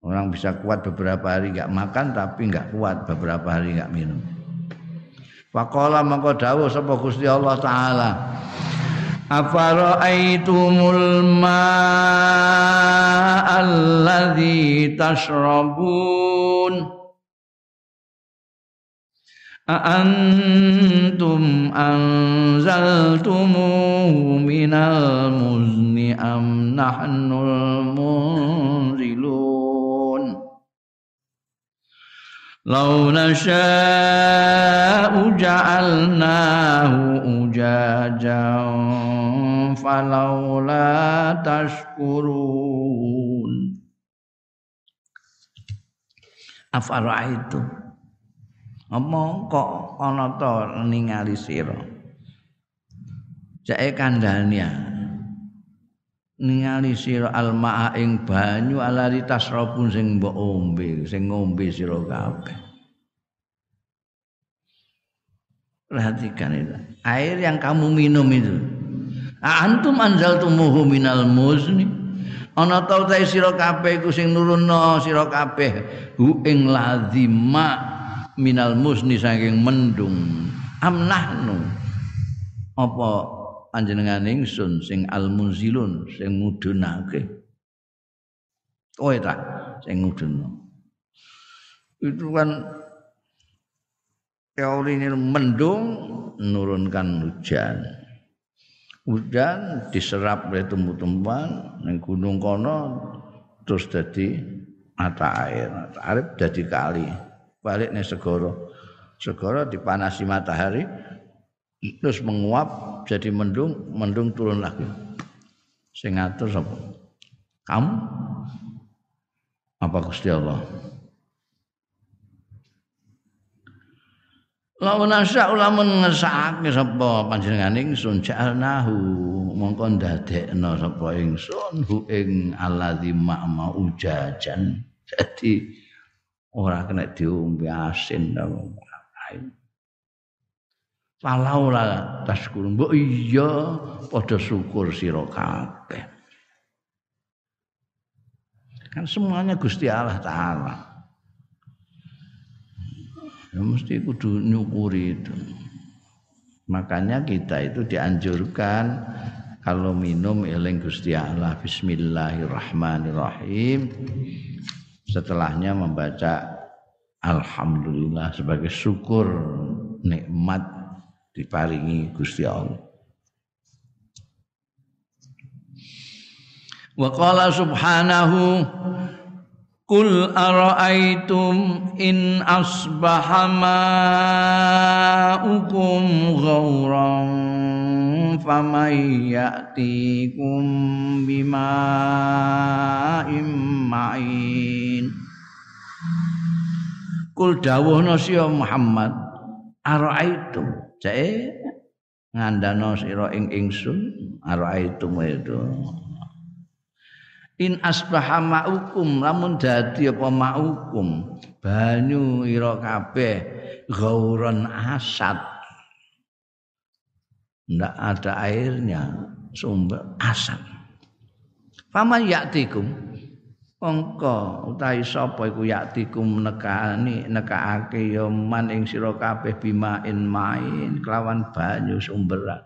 Orang bisa kuat beberapa hari nggak makan tapi nggak kuat beberapa hari nggak minum. Faqala mangko dawuh sapa Gusti Allah taala. Afara'aitumul ma'alladzi tashrabun Aantum anzaltumuhu minal muzni am nahnul munzilun لو نشاء جعلناه أجاجا فلولا تشكرون itu apa kok ana to ningali sira jake kandhania ningali sira almaa ing banyu alari tasrabun sing mbok ombe sing ngombe sira kabeh. Perhatikan itu. Air yang kamu minum itu. Antum anzaltumuhu minal muzni. Ana ta utahe sira kabeh iku sing nurunno sira kabeh hu ing lazima minal muzni saking mendung. Amnahnu apa panjenengan ingsun sing almunzilun sing mudunake kowe ta sing itu kan teori ini mendung menurunkan hujan. Hujan diserap oleh tumbuh-tumbuhan ning gunung kono terus jadi mata air. Mata air jadi kali. Balik nih segoro. Segoro dipanasi matahari terus menguap jadi mendung mendung turun lagi. Sing ngatur sapa? Kamu? Apa Gusti Allah? Lawan nasya ulamun ngesake sapa panjenengan ingsun ja'alnahu mongko ndadekno sapa ingsun? Hu ing alladzi ma'ma ujajan jadi ora kena diombe asin to Falaula taskurun mbok iya padha syukur sira kabeh. Kan semuanya Gusti Allah taala. Ya mesti kudu nyukuri itu. Makanya kita itu dianjurkan kalau minum eling Gusti Allah Bismillahirrahmanirrahim. Setelahnya membaca Alhamdulillah sebagai syukur nikmat diparingi Gusti Allah. Wa qala subhanahu Qul ara'aytum in asbaha ma'ukum ghauran faman ya'tikum bima'im ma'in Kul dawuhna Muhammad ara'aitum jae ngandana sira ing ingsun ara'aitum itu. In asbaha ma'ukum lamun dadi apa ma'ukum banyu ira kabeh gauron asad. Ndak ada airnya sumber asad. Faman yaktikum Mongko utahi sapa iku yaktikum nekani nekaake ya man ing sira kabeh bimain main kelawan banyu sumberan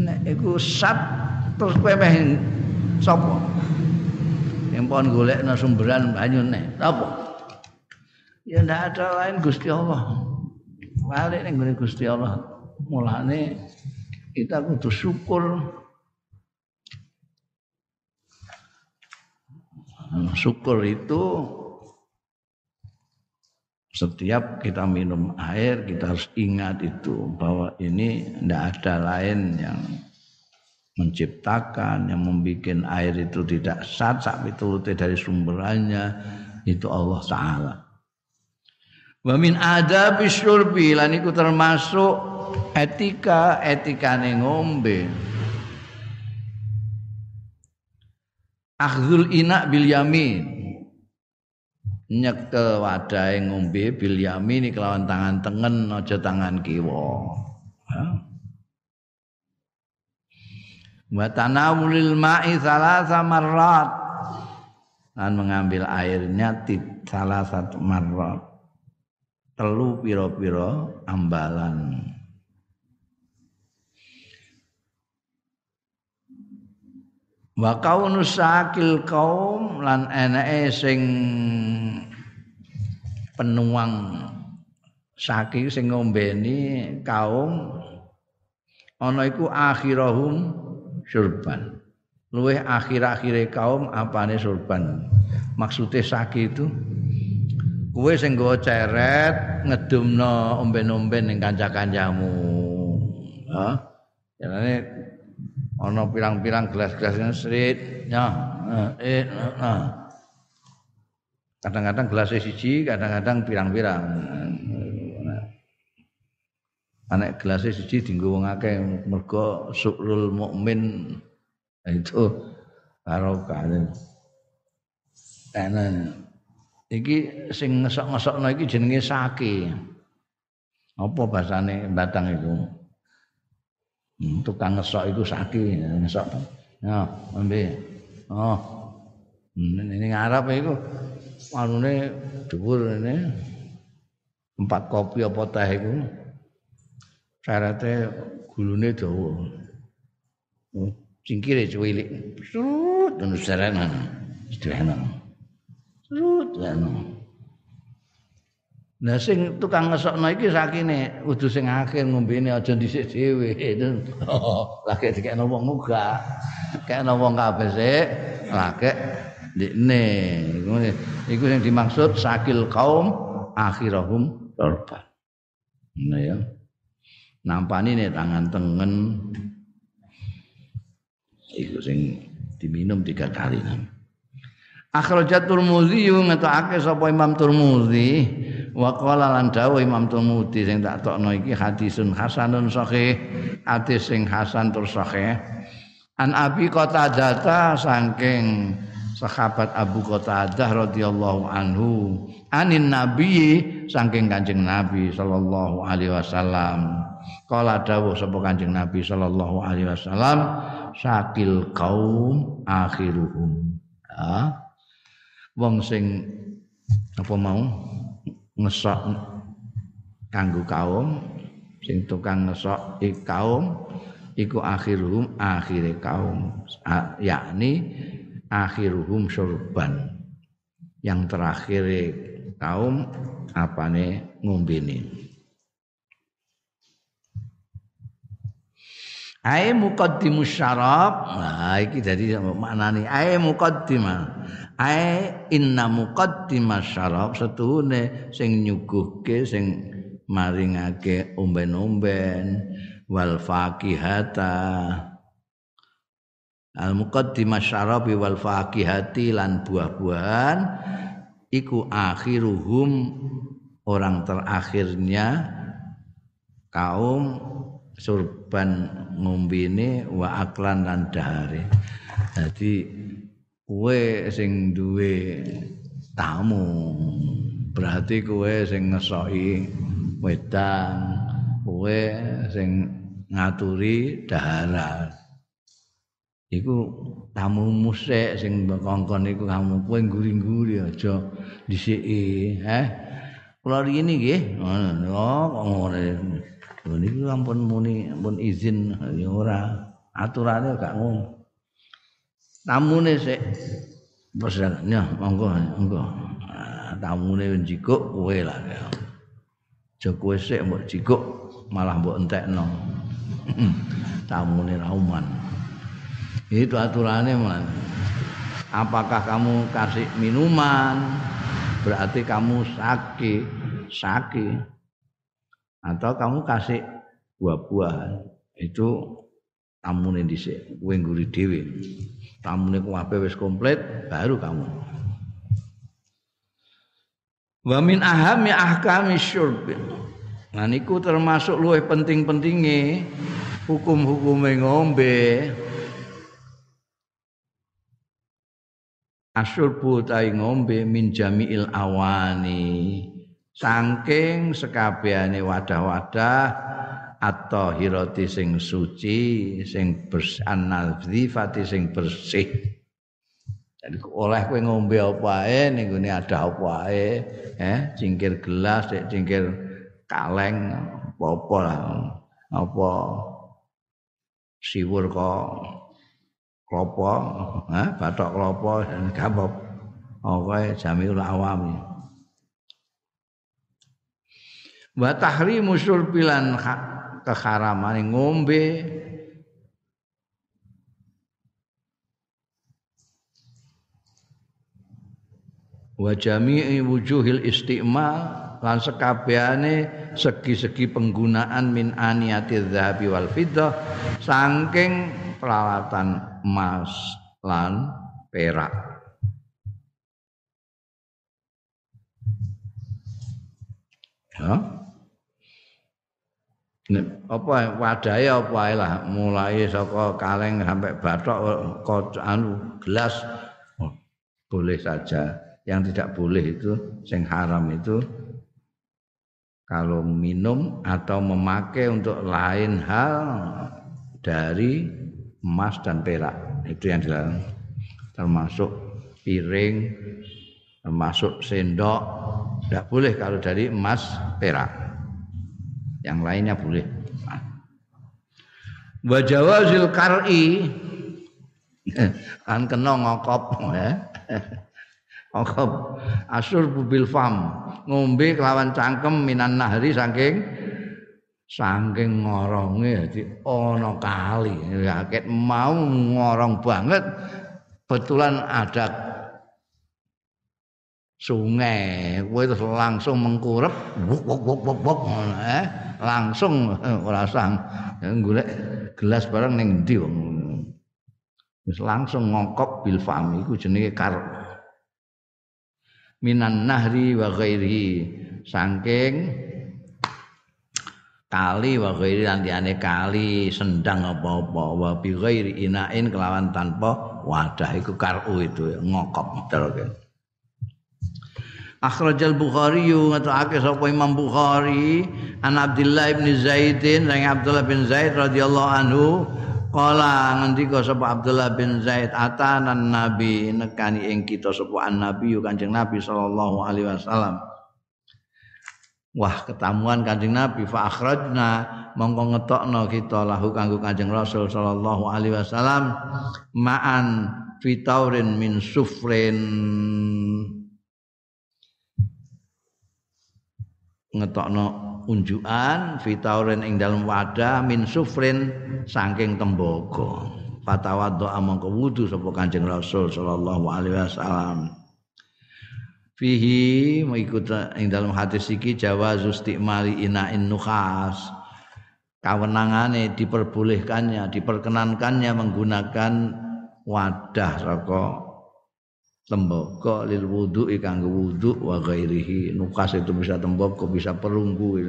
nek iku sat terus kowe meh sapa? Yang pon golekno sumberan banyu nek apa ya ndak ada lain Gusti Allah. Balik ning Gusti Allah. Mulane kita kudu syukur syukur itu setiap kita minum air kita harus ingat itu bahwa ini tidak ada lain yang menciptakan yang membuat air itu tidak sat sampai turutnya dari sumberannya itu Allah Taala. Wa min adabi syurbi lan termasuk etika etika ngombe. Akhzul ina bil yamin. Nyekel wadahe ngombe bil yamin kelawan tangan tengen aja tangan kiwa. Wa tanawulil ma'i salasa marrat. Dan mengambil airnya salah satu marrat. Telu piro-piro ambalan wa kaunus sakil kaum lan enake sing penuang saking sing ngombeni kaum ana iku akhirahum surban luweh akhir-akhire kaum apane surban maksude saki itu kowe sing nggawa ceret ngedumno omben-omben ning kanca-kancamu. Ha? Jarane ana pirang-pirang gelas-gelasnya srit nah kadang-kadang gelasnya siji kadang-kadang pirang-pirang. Anak gelasnya siji dinggo wong akeh mergo sukrul mukmin. Itu barokah ana iki sing ngesok-ngesokno iki jenenge sake. Apa bahasane batang itu tukang ngesok itu sakit ngesok. Ya, ambil. Oh. Hmm, ini ngarap itu anune dhuwur ini. Empat kopi apa teh iku. Syaratnya gulune dawa. Oh, cingkire cuwilik sut ngono sarana sederhana. Sut ngono Nah sing tukang ngesokno iki sakine kudu sing akhir ngombene aja dhisik dhewe. Lagi dikekno wong muga. Kekno wong kabeh sik lagi ndekne. Iku sing dimaksud sakil kaum akhirahum sorban. Nah ya. Nampani nih tangan tengen. Iku sing diminum tiga kali. Akhrajat Turmuzi ngetokake sapa Imam Turmuzi wa qala lan dawuh Imam Tirmidzi sing tak tokno iki hadisun hasanun sahih hadis sing hasan tur sahih. An Abi Qatadah saking sahabat Abu Qatadah radhiyallahu anhu anin nabi saking Kanjeng Nabi sallallahu alaihi wasallam. Kala dawuh sapa Kanjeng Nabi sallallahu alaihi wasallam sakil kaum akhiruhum. Ya wong sing apa mau ngesok kanggo kaum sing tukang ngesok i kaum iku akhiruhum akhire kaum yakni akhiruhum syurban yang terakhir kaum apane ngombene Ai muqaddimus syarab. Nah, iki dadi maknane ai muqaddimah. Ai inna muqaddimas syarab setune sing nyuguhke sing maringake omben-omben wal faqihata. Al muqaddimas syarabi wal faqihati lan buah-buahan iku akhiruhum orang terakhirnya kaum surban ngombene wa aklan lan dahare. Dadi kowe sing duwe tamu berarti kowe sing ngesoki wedang, kowe sing ngaturi daharan. Iku tamu musik sing kongkon iku kamu kowe nguri-nguri aja dhisiki, eh. Kula riyene nggih, ngono kok ngono. Niki ampun muni ampun izin ya ora aturane gak. Tamune sik ya monggo monggo. Ah, tamune njikuk kowe lah. Aja kowe sik mbok jikuk malah mbok entekno. Tamune rauman. Itu aturane man. Apakah kamu kasih minuman berarti kamu sakit sakit atau kamu kasih buah-buahan itu tamune dhisik kowe ngguri dhewe tamune kuwabe wis komplit baru kamu. Wa min ahami ahkami syurb nah niku termasuk luwih penting-pentinge hukum-hukume ngombe. Asyurbu tai ngombe min jami'il awani. Saking sekabehane wadah-wadah atau hiroti sing suci sing bersih anadzifati sing bersih. Jadi oleh kowe ngombe apa ae ning ada apa ae eh cingkir gelas cingkir kaleng apa lah apa siwur kok klopo eh batok klopo gak apa oke jamiul awam. Wa tahrimu syurbilan keharaman ngombe. Wa jami'i wujuhil istimal lan sekabehane segi-segi penggunaan min aniyati dzahabi wal fiddah saking peralatan emas lan perak. Ya apa wadahe apa lah mulai saka kaleng sampai batok anu gelas oh, boleh saja. Yang tidak boleh itu sing haram itu kalau minum atau memakai untuk lain hal dari emas dan perak. Itu yang dilarang. Termasuk piring termasuk sendok. Tidak boleh kalau dari emas perak yang lainnya boleh wa jawazil kar'i. Kan kena ngokop ya. Ngokop. Asur bil fam. Ngombe kelawan cangkem minan nahri saking saking ngoronge dadi ana kali. Rakyat mau ngorong banget betulan ada sungai. Terus langsung mengkurep. Wuk wuk wuk wuk wuk eh langsung ora sang. Golek gelas barang ning ndi wong wis langsung ngongkop bil fam iku jenenge kar. Minan nahri wa ghairihi. Saking kali wa ghairi liyane kali sendang apa-apa. Wa bi ghairi inain kelawan tanpa wadah iku karu itu ngokop terus Akhrajal Bukhari ngatake sapa Imam Bukhari an Abdullah bin Zaidin sang Abdullah bin Zaid radhiyallahu anhu Kala ngendika sapa Abdullah bin Zaid atanan nabi nekani ing kita sapa nabi Kanjeng Nabi sallallahu alaihi wasallam. Wah ketamuan Kanjeng Nabi fa akhrajna mongko ngetokno kita lahu kanggo Kanjeng Rasul sallallahu alaihi wasallam ma'an fitaurin min sufrin ngetokno unjukan fitaurin ing dalam wadah min sufrin saking tembaga fatawaddo amangka wudu sapa Kanjeng Rasul sallallahu alaihi wasallam. Fihi mengikut ing dalam hadis iki jawazus istimali inain nukhas. Kawenangane diperbolehkannya diperkenankannya menggunakan wadah saka tembaga lil wudu kanggo wudu wa ghairihi. Nukas itu bisa tembaga bisa perunggu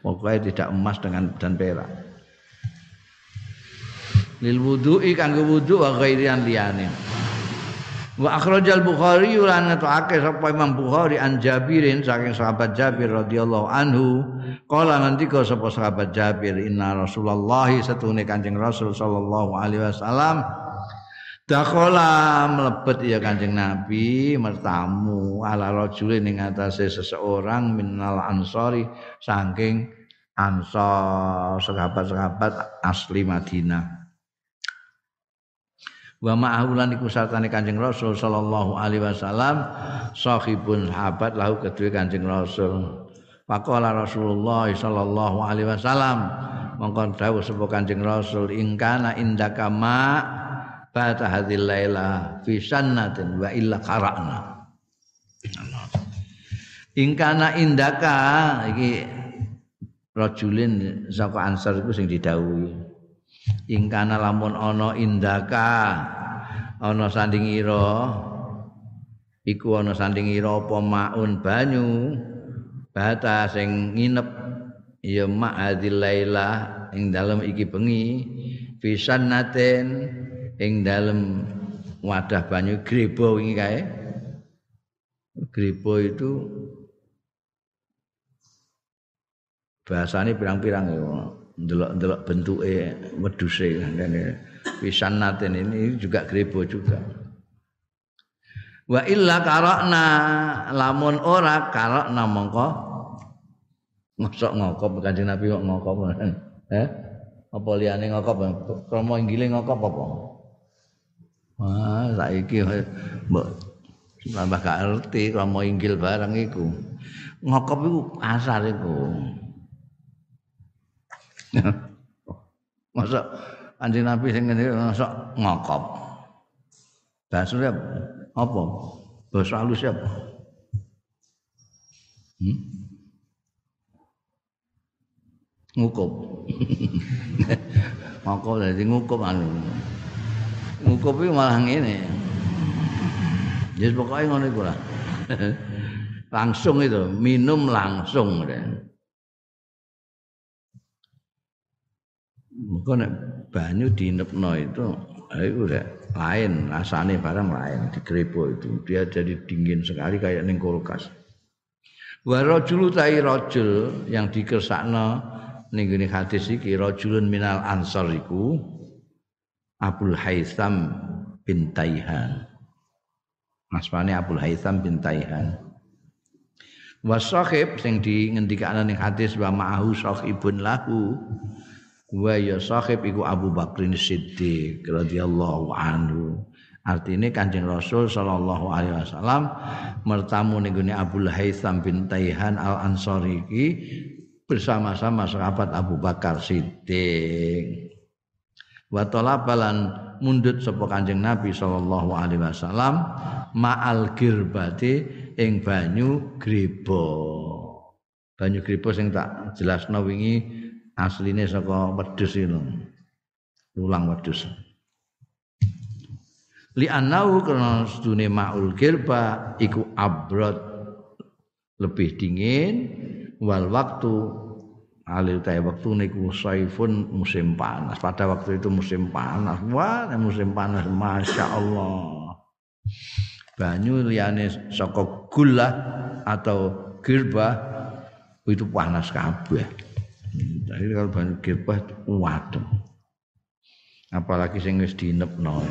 pokoknya tidak emas dengan dan perak. Lil wudu kanggo wudu wa ghairian liyane. Wa akhrajal bukhari lan ngetokake sapa Imam Bukhari an Jabirin saking sahabat Jabir radhiyallahu anhu kala ngendika sapa sahabat Jabir inna Rasulullah satune Kanjeng Rasul sallallahu alaihi wasallam Dakola melebet ya Kanjeng Nabi mertamu ala rajulin ing atase seseorang minal ansori saking ansor sahabat-sahabat asli Madinah. Wa ma'ahulan iku sartane Kanjeng Rasul sallallahu alaihi wasallam sahibun sahabat lahu kedue Kanjeng Rasul. Faqala Rasulullah sallallahu alaihi wasallam mongkon dawuh sapa Kanjeng Rasul ingkana indaka ma' bata hadhil laila fi sannatin wa illa qara'na. Ingkana indaka iki rajulin saka ansar iku sing didhawuhi. Ingkana lamun ana indaka ana sandingira iku ana sandingira apa maun banyu bata sing nginep ya ma'adil laila ing dalem iki bengi fi sannatin ing dalem wadah banyu grebo wingi kae. Grebo itu bahasane pirang-pirang ya ndelok-ndelok bentuke wedhuse ngene. Pisan naten ini juga grebo juga. Wa illa karokna lamun ora karokna mongko. Ngosok ngokop kanjeng Nabi kok ngokop eh apa liyane ngokop kromo inggile ngokop apa Wah, saiki mbok tambah gak ngerti mau inggil barang iku. Ngokop iku asar iku. Masa Kanjeng Nabi sing ngene masa ngokop. Bahasa apa? Bahasa halus apa? Hmm? Ngukup. ngokop dadi ngukup anu. Ngukup iki malah ngene. Ya pokoknya ngono iku lah. langsung itu, minum langsung. Maka nek banyu diinepno itu, itu udah lain, rasanya barang lain di grebo itu. Dia jadi dingin sekali kayak ning kulkas. Wa rajulu tai rajul yang dikersakno ning hadis iki rajulun minal ansar iku Abdul Haitham bin Taihan. Asmane Abdul Haitham bin Taihan. Wa sahib sing dingendikane ning hadis wa ma'ahu sahibun lahu wa ya sahib iku Abu Bakrin Siddiq radhiyallahu anhu. Artinya Kanjeng Rasul sallallahu alaihi wasallam mertamu ning Abdul Haitham bin Taihan Al Ansari iki bersama-sama sahabat Abu Bakar Siddiq wa talabalan mundut sapa Kanjeng Nabi sallallahu alaihi wasallam ma'al girbati ing banyu grebo. Banyu grebo sing tak jelasno wingi asline saka wedhus itu. Tulang wedhus. Li anau karena sedune ma'ul girba iku abrad lebih dingin wal waktu alil tay waktu niku saifun musim panas. Pada waktu itu musim panas. Wah musim panas masya Allah banyu liane saka gula atau girba itu panas kabeh. Jadi kalau banyu girba waduh apalagi sing wis dinepno.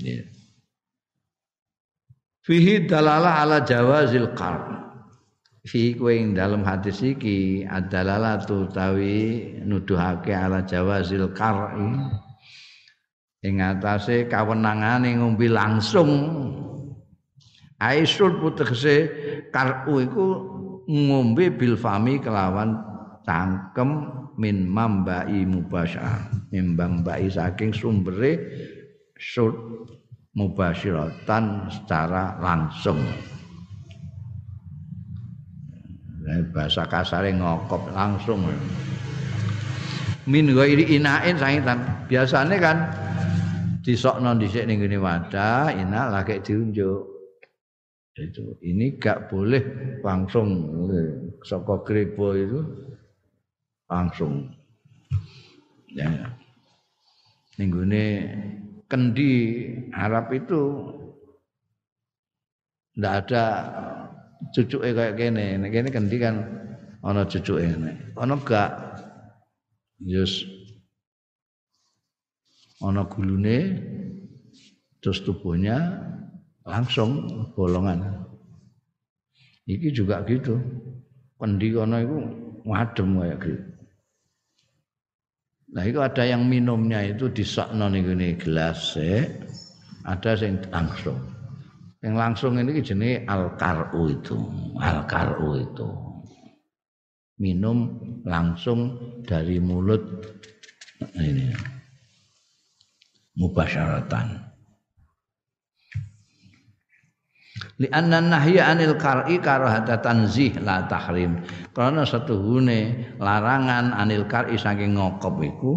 Ya fihi dalalah ala jawazil qar fi kowe ing dalem hadis iki tu tawi nuduhake ala jawazil qar'i ing atase kawenangane ngombe langsung. Aisyul putegese kar'u iku ngombe bil fami kelawan cangkem min mambai mubasyar mimbang bai saking sumbere sur mubasyiratan secara langsung bahasa kasare ngokop langsung. Min ghairi inain sangitan biasanya kan disokno dhisik ning ngene wadah ina lagi diunjuk. Itu ini gak boleh langsung. Saka grebo itu langsung. Ya. Ninggune kendi Arab itu ndak ada cucuke kayak kene nek kene kendi kan ana cucuke nek ana gak Yes ana gulune terus tubuhnya langsung bolongan. Iki juga gitu. Kendi kono iku ngadem kayak gitu. Nah itu ada yang minumnya itu disakno ngene gelas eh. ada yang langsung. Yang langsung ini jenis al-kar'u itu, al-kar'u itu. Minum langsung dari mulut ini. Mubasyaratan. Li anna nahya anil kar'i karahata tanzih la tahrim. Karena hune larangan anil kar'i saking ngokop iku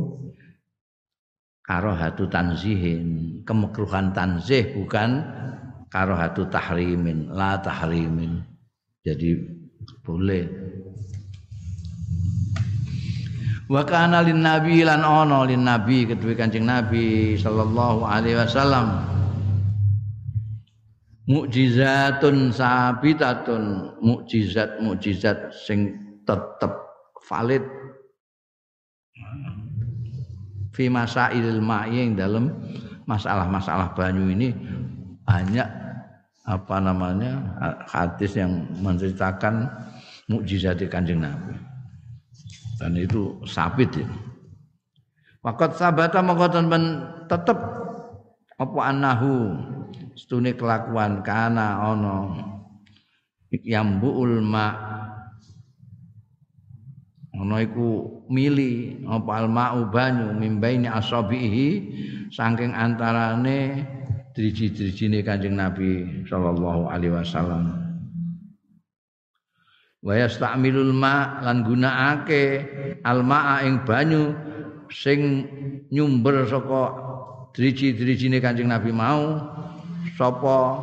karahatu tanzihin kemekruhan tanzih bukan karahatu tahrimin la tahrimin. Jadi boleh. Wa kana lin nabi lan ono lin nabi ketuwe kancing nabi sallallahu alaihi wasallam. Mukjizatun sabitatun mukjizat mukjizat sing tetep valid. Fi masailil ma'i dalam masalah-masalah banyu ini banyak apa namanya hadis yang menceritakan mukjizat kanjeng Nabi. Dan itu sabit ya. Wakat sabata mengkotan ben tetep. Apa anahu stune kelakuan kana ono. Yambu ulma ono iku mili apa almau banyu mimbaini asabihi saking antarane driji-drijine Kanjeng Nabi sallallahu alaihi wasallam. Wa yastamilul ma lan gunakake almaa ing banyu sing nyumber saka driji-drijine Kanjeng Nabi mau sapa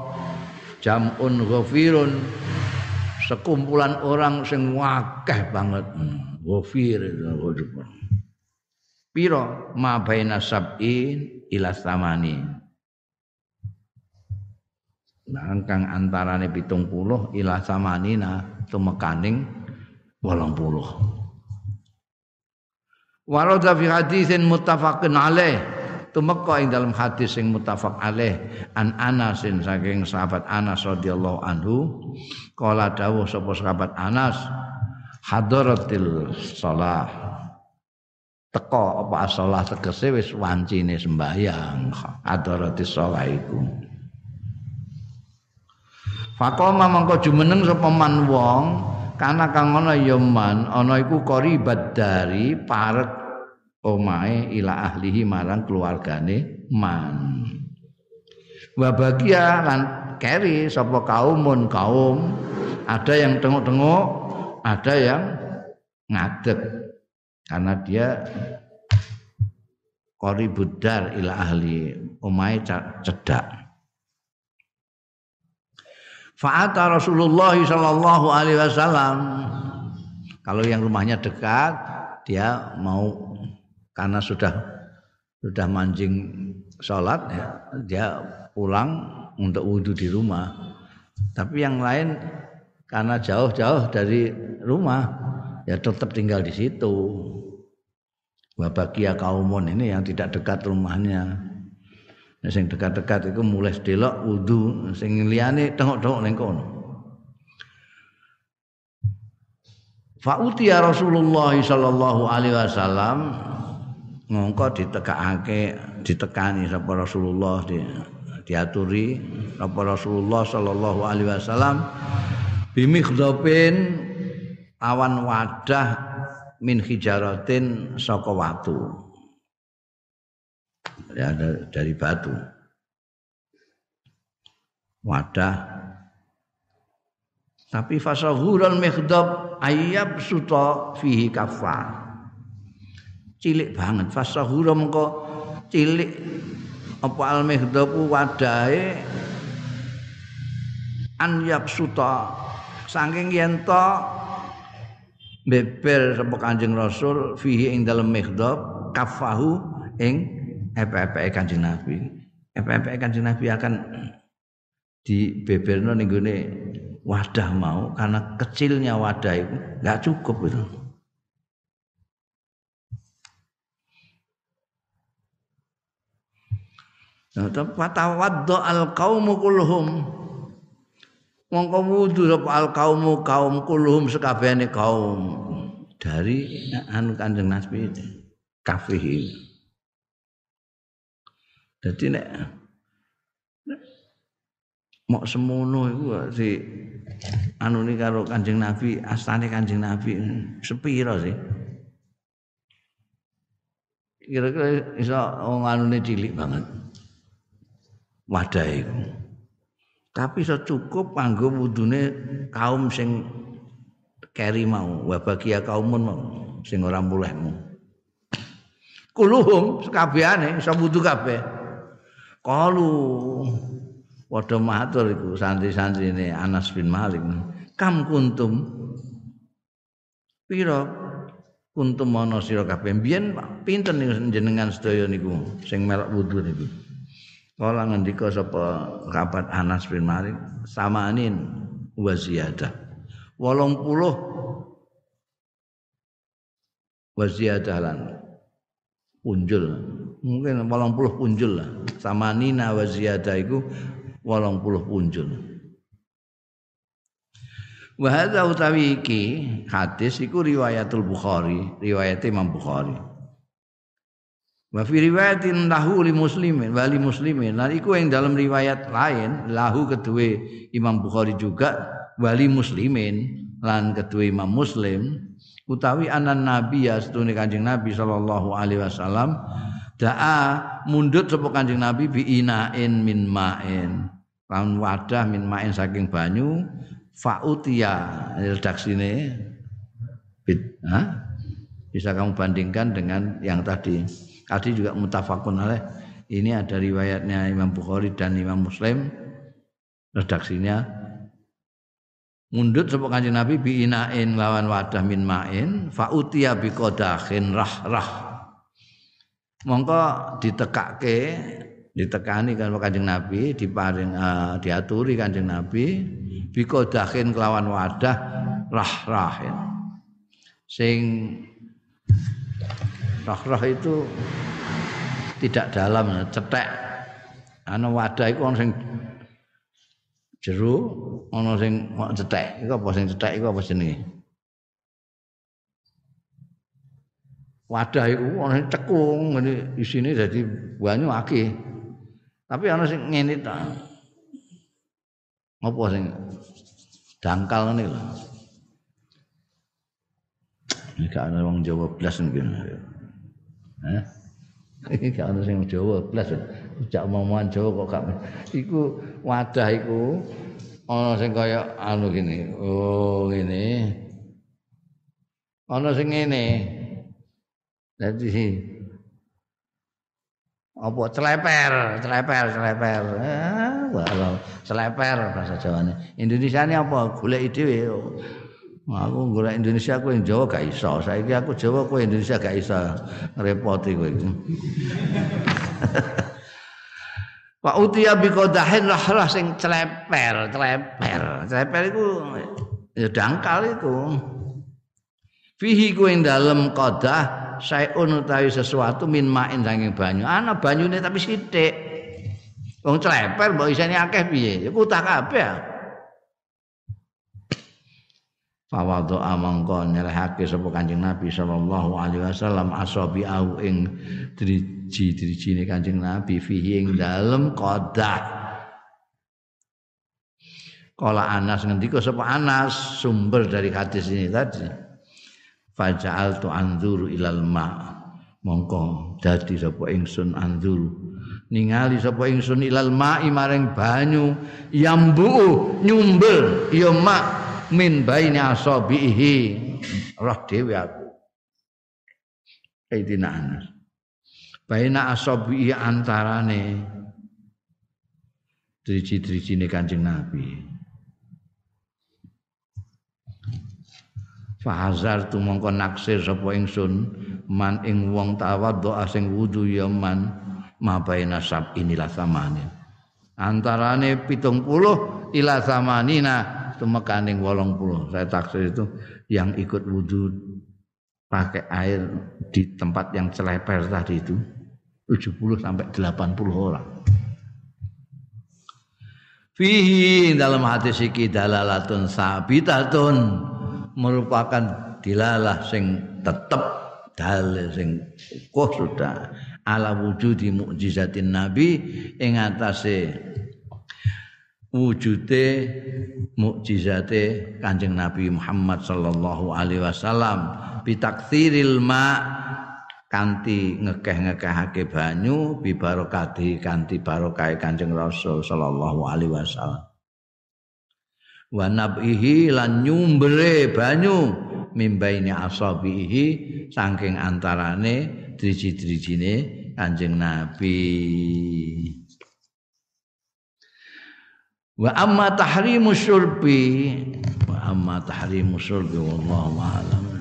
jamun ghafirun sekumpulan orang sing wakeh banget. Ghafir piro ma baina sab'in ila samani Nah, kang antarane pitung puluh ila samanina tumekaning 80 Warada fi hadisin muttafaqin alaih. Tumeka ing dalam hadis sing muttafaq alaih. An Anasin saking sahabat Anas radhiyallahu anhu. Kala dawuh sapa sahabat Anas hadaratil shalah. Teko apa salah tegese wis wancine sembahyang. Hadaratis shalah iku Fakoma mangko jumeneng sapa man wong kana kang ana ya man ana iku qaribat dari parek omahe ila ahlihi marang keluargane man. Wa bagia lan keri sapa kaumun kaum ada yang tengok-tengok ada yang ngadeg karena dia qaribudar ila ahli omahe cedak Fa'ata Rasulullah sallallahu alaihi wasallam. Kalau yang rumahnya dekat, dia mau karena sudah sudah mancing sholat ya, dia pulang untuk wudhu di rumah. Tapi yang lain karena jauh-jauh dari rumah, ya tetap tinggal di situ. Wabakia kaumun ini yang tidak dekat rumahnya. Sing dekat-dekat itu mulai delok wudu, sing liyane tengok-tengok ning kono. Fa'utiya Rasulullah sallallahu alaihi wasallam ngongko ditekakake ditekani sapa Rasulullah di, diaturi sapa Rasulullah sallallahu alaihi wasallam bimikhdopin awan wadah min hijaratin saka watu ya dari batu. Wadah. Tapi fasahurul mikhdab ayyab suta fihi kaffa. Cilik banget. Fasahura mengko cilik apa al mikhdab wadahe an suta. Saking yen to beber sapa Kanjeng Rasul fihi ing dalem mikhdab kafahu ing epe-epe Kanjeng Nabi epe-epe Kanjeng Nabi akan di beberno ning wadah mau karena kecilnya wadah itu nggak cukup itu. Nah, fatawaddo al kaumu kulluhum. Mongko wudu al kaumu kaum kulluhum sekabehane kaum dari anu Kanjeng Nabi kafih. Dadi nek mok semono iku si anu ni karo Kanjeng Nabi, astane Kanjeng Nabi sepiro sih? Kira-kira iso wong anune cilik banget. Wadah iku. Tapi iso cukup kanggo wudune kaum sing keri mau, wa bagia kaumun mau sing ora mulehmu. Kuluhum sekabehane iso wudu kabeh. Kalu Padha matur iku santri-santrine Anas bin Malik. Kam kuntum pira kuntum ana sira kabeh biyen pinten jenengan sedaya niku sing melok wudu niku. Kala ngendika sapa kabat Anas bin Malik samanin wa ziyadah. 80 wa ziyadah lan punjul. Mungkin 80 punjul lah. Samanina wa ziyadah wolong puluh punjul. Wahada utawi iki hadis iku riwayatul Bukhari, riwayat Imam Bukhari. Wa fi riwayatin lahu li muslimin, wali muslimin. Nah iku yang dalam riwayat lain lahu kedua Imam Bukhari juga wali muslimin lan kedua Imam Muslim utawi anan nabi ya setune Kanjeng Nabi sallallahu alaihi wasallam Da'a mundut sapa Kanjeng Nabi bi inain min ma'in. Lan wadah min ma'in saking banyu fa'utia redaksine ha? bisa kamu bandingkan dengan yang tadi. Tadi juga mutafakun alaih. Ini ada riwayatnya Imam Bukhari dan Imam Muslim. Redaksinya mundut sapa Kanjeng Nabi bi inain lawan wadah min ma'in fa'utia bi qadahin rah-rah mongko ditekake ditekani kan Kanjeng Nabi diparing uh, diaturi Kanjeng Nabi bikodahin kelawan wadah rah-rahin. Sing rah-rah itu tidak dalam cetek. Ana wadah iku ana sing jero ana sing cetek. Iku apa sing cetek iku apa jenenge wadah iku ana cekung ngene isine dadi banyu akeh. Tapi ana sing ngene ta. Apa sing dangkal ngene lho. Iki gak ana wong Jawa blas ngene. Hah? Iki ana sing Jawa blas. Jak omongan Jawa kok gak. Iku wadah iku ana sing kaya anu gini. Oh, ngene. Ana sing ngene. Jadi apa celeper, celeper, celeper. Walau celeper bahasa Jawane. Indonesia ini apa? Golek dhewe. Aku golek Indonesia aku yang Jawa gak iso. Saiki aku Jawa aku Indonesia gak iso. Repoti kowe iki. Pak Utia bikodahin lah lah sing celeper, celeper. Celeper itu ya dangkal itu. Fihi ku ing dalem qadah sayun utawi sesuatu min main sanging banyu ana banyune tapi sithik wong cleper mbok isine akeh piye ya kutah kabeh Fawadu amangka nyerahake sapa Kanjeng Nabi sallallahu alaihi wasallam asabi au ing driji-drijine Kanjeng Nabi fihi ing dalem qadah. Kala Anas ngendika sapa Anas sumber dari hadis ini tadi. Faja'al tu anzuru ilal ma. Mongko dadi sapa ingsun anzuru. Ningali sapa ingsun ilal ma'i maring banyu. Yambu nyumbel ya mak min baini asabihi roh dhewe aku. Sayyidina Anas. Baina asabihi antarane. Driji-drijine Kanjeng Nabi Fahazar tu mongko naksir sapa ingsun man ing wong tawadhu sing wudu ya man mabaina sab inilah samane antarane 70 ila samanina tumekaning 80. Saya taksir itu yang ikut wudhu pakai air di tempat yang celeper tadi itu 70 sampai 80 orang. Fihi dalam hadis iki dalalatun sabitatun merupakan dilalah sing tetep dalil sing kuh sudah. Ala wujudi mukjizatin nabi ing atase wujude mukjizate Kanjeng Nabi Muhammad sallallahu alaihi wasallam. Bitakthiril ma kanthi ngekeh-ngekehake banyu bi barokati kanthi barokah Kanjeng Rasul sallallahu alaihi wasallam wa nabihi lan nyumbere banyu mimbaini asabihi saking antarane driji-drijine Kanjeng Nabi. Wa amma tahrimu syurbi wa amma tahrimu syurbi wallahu a'lam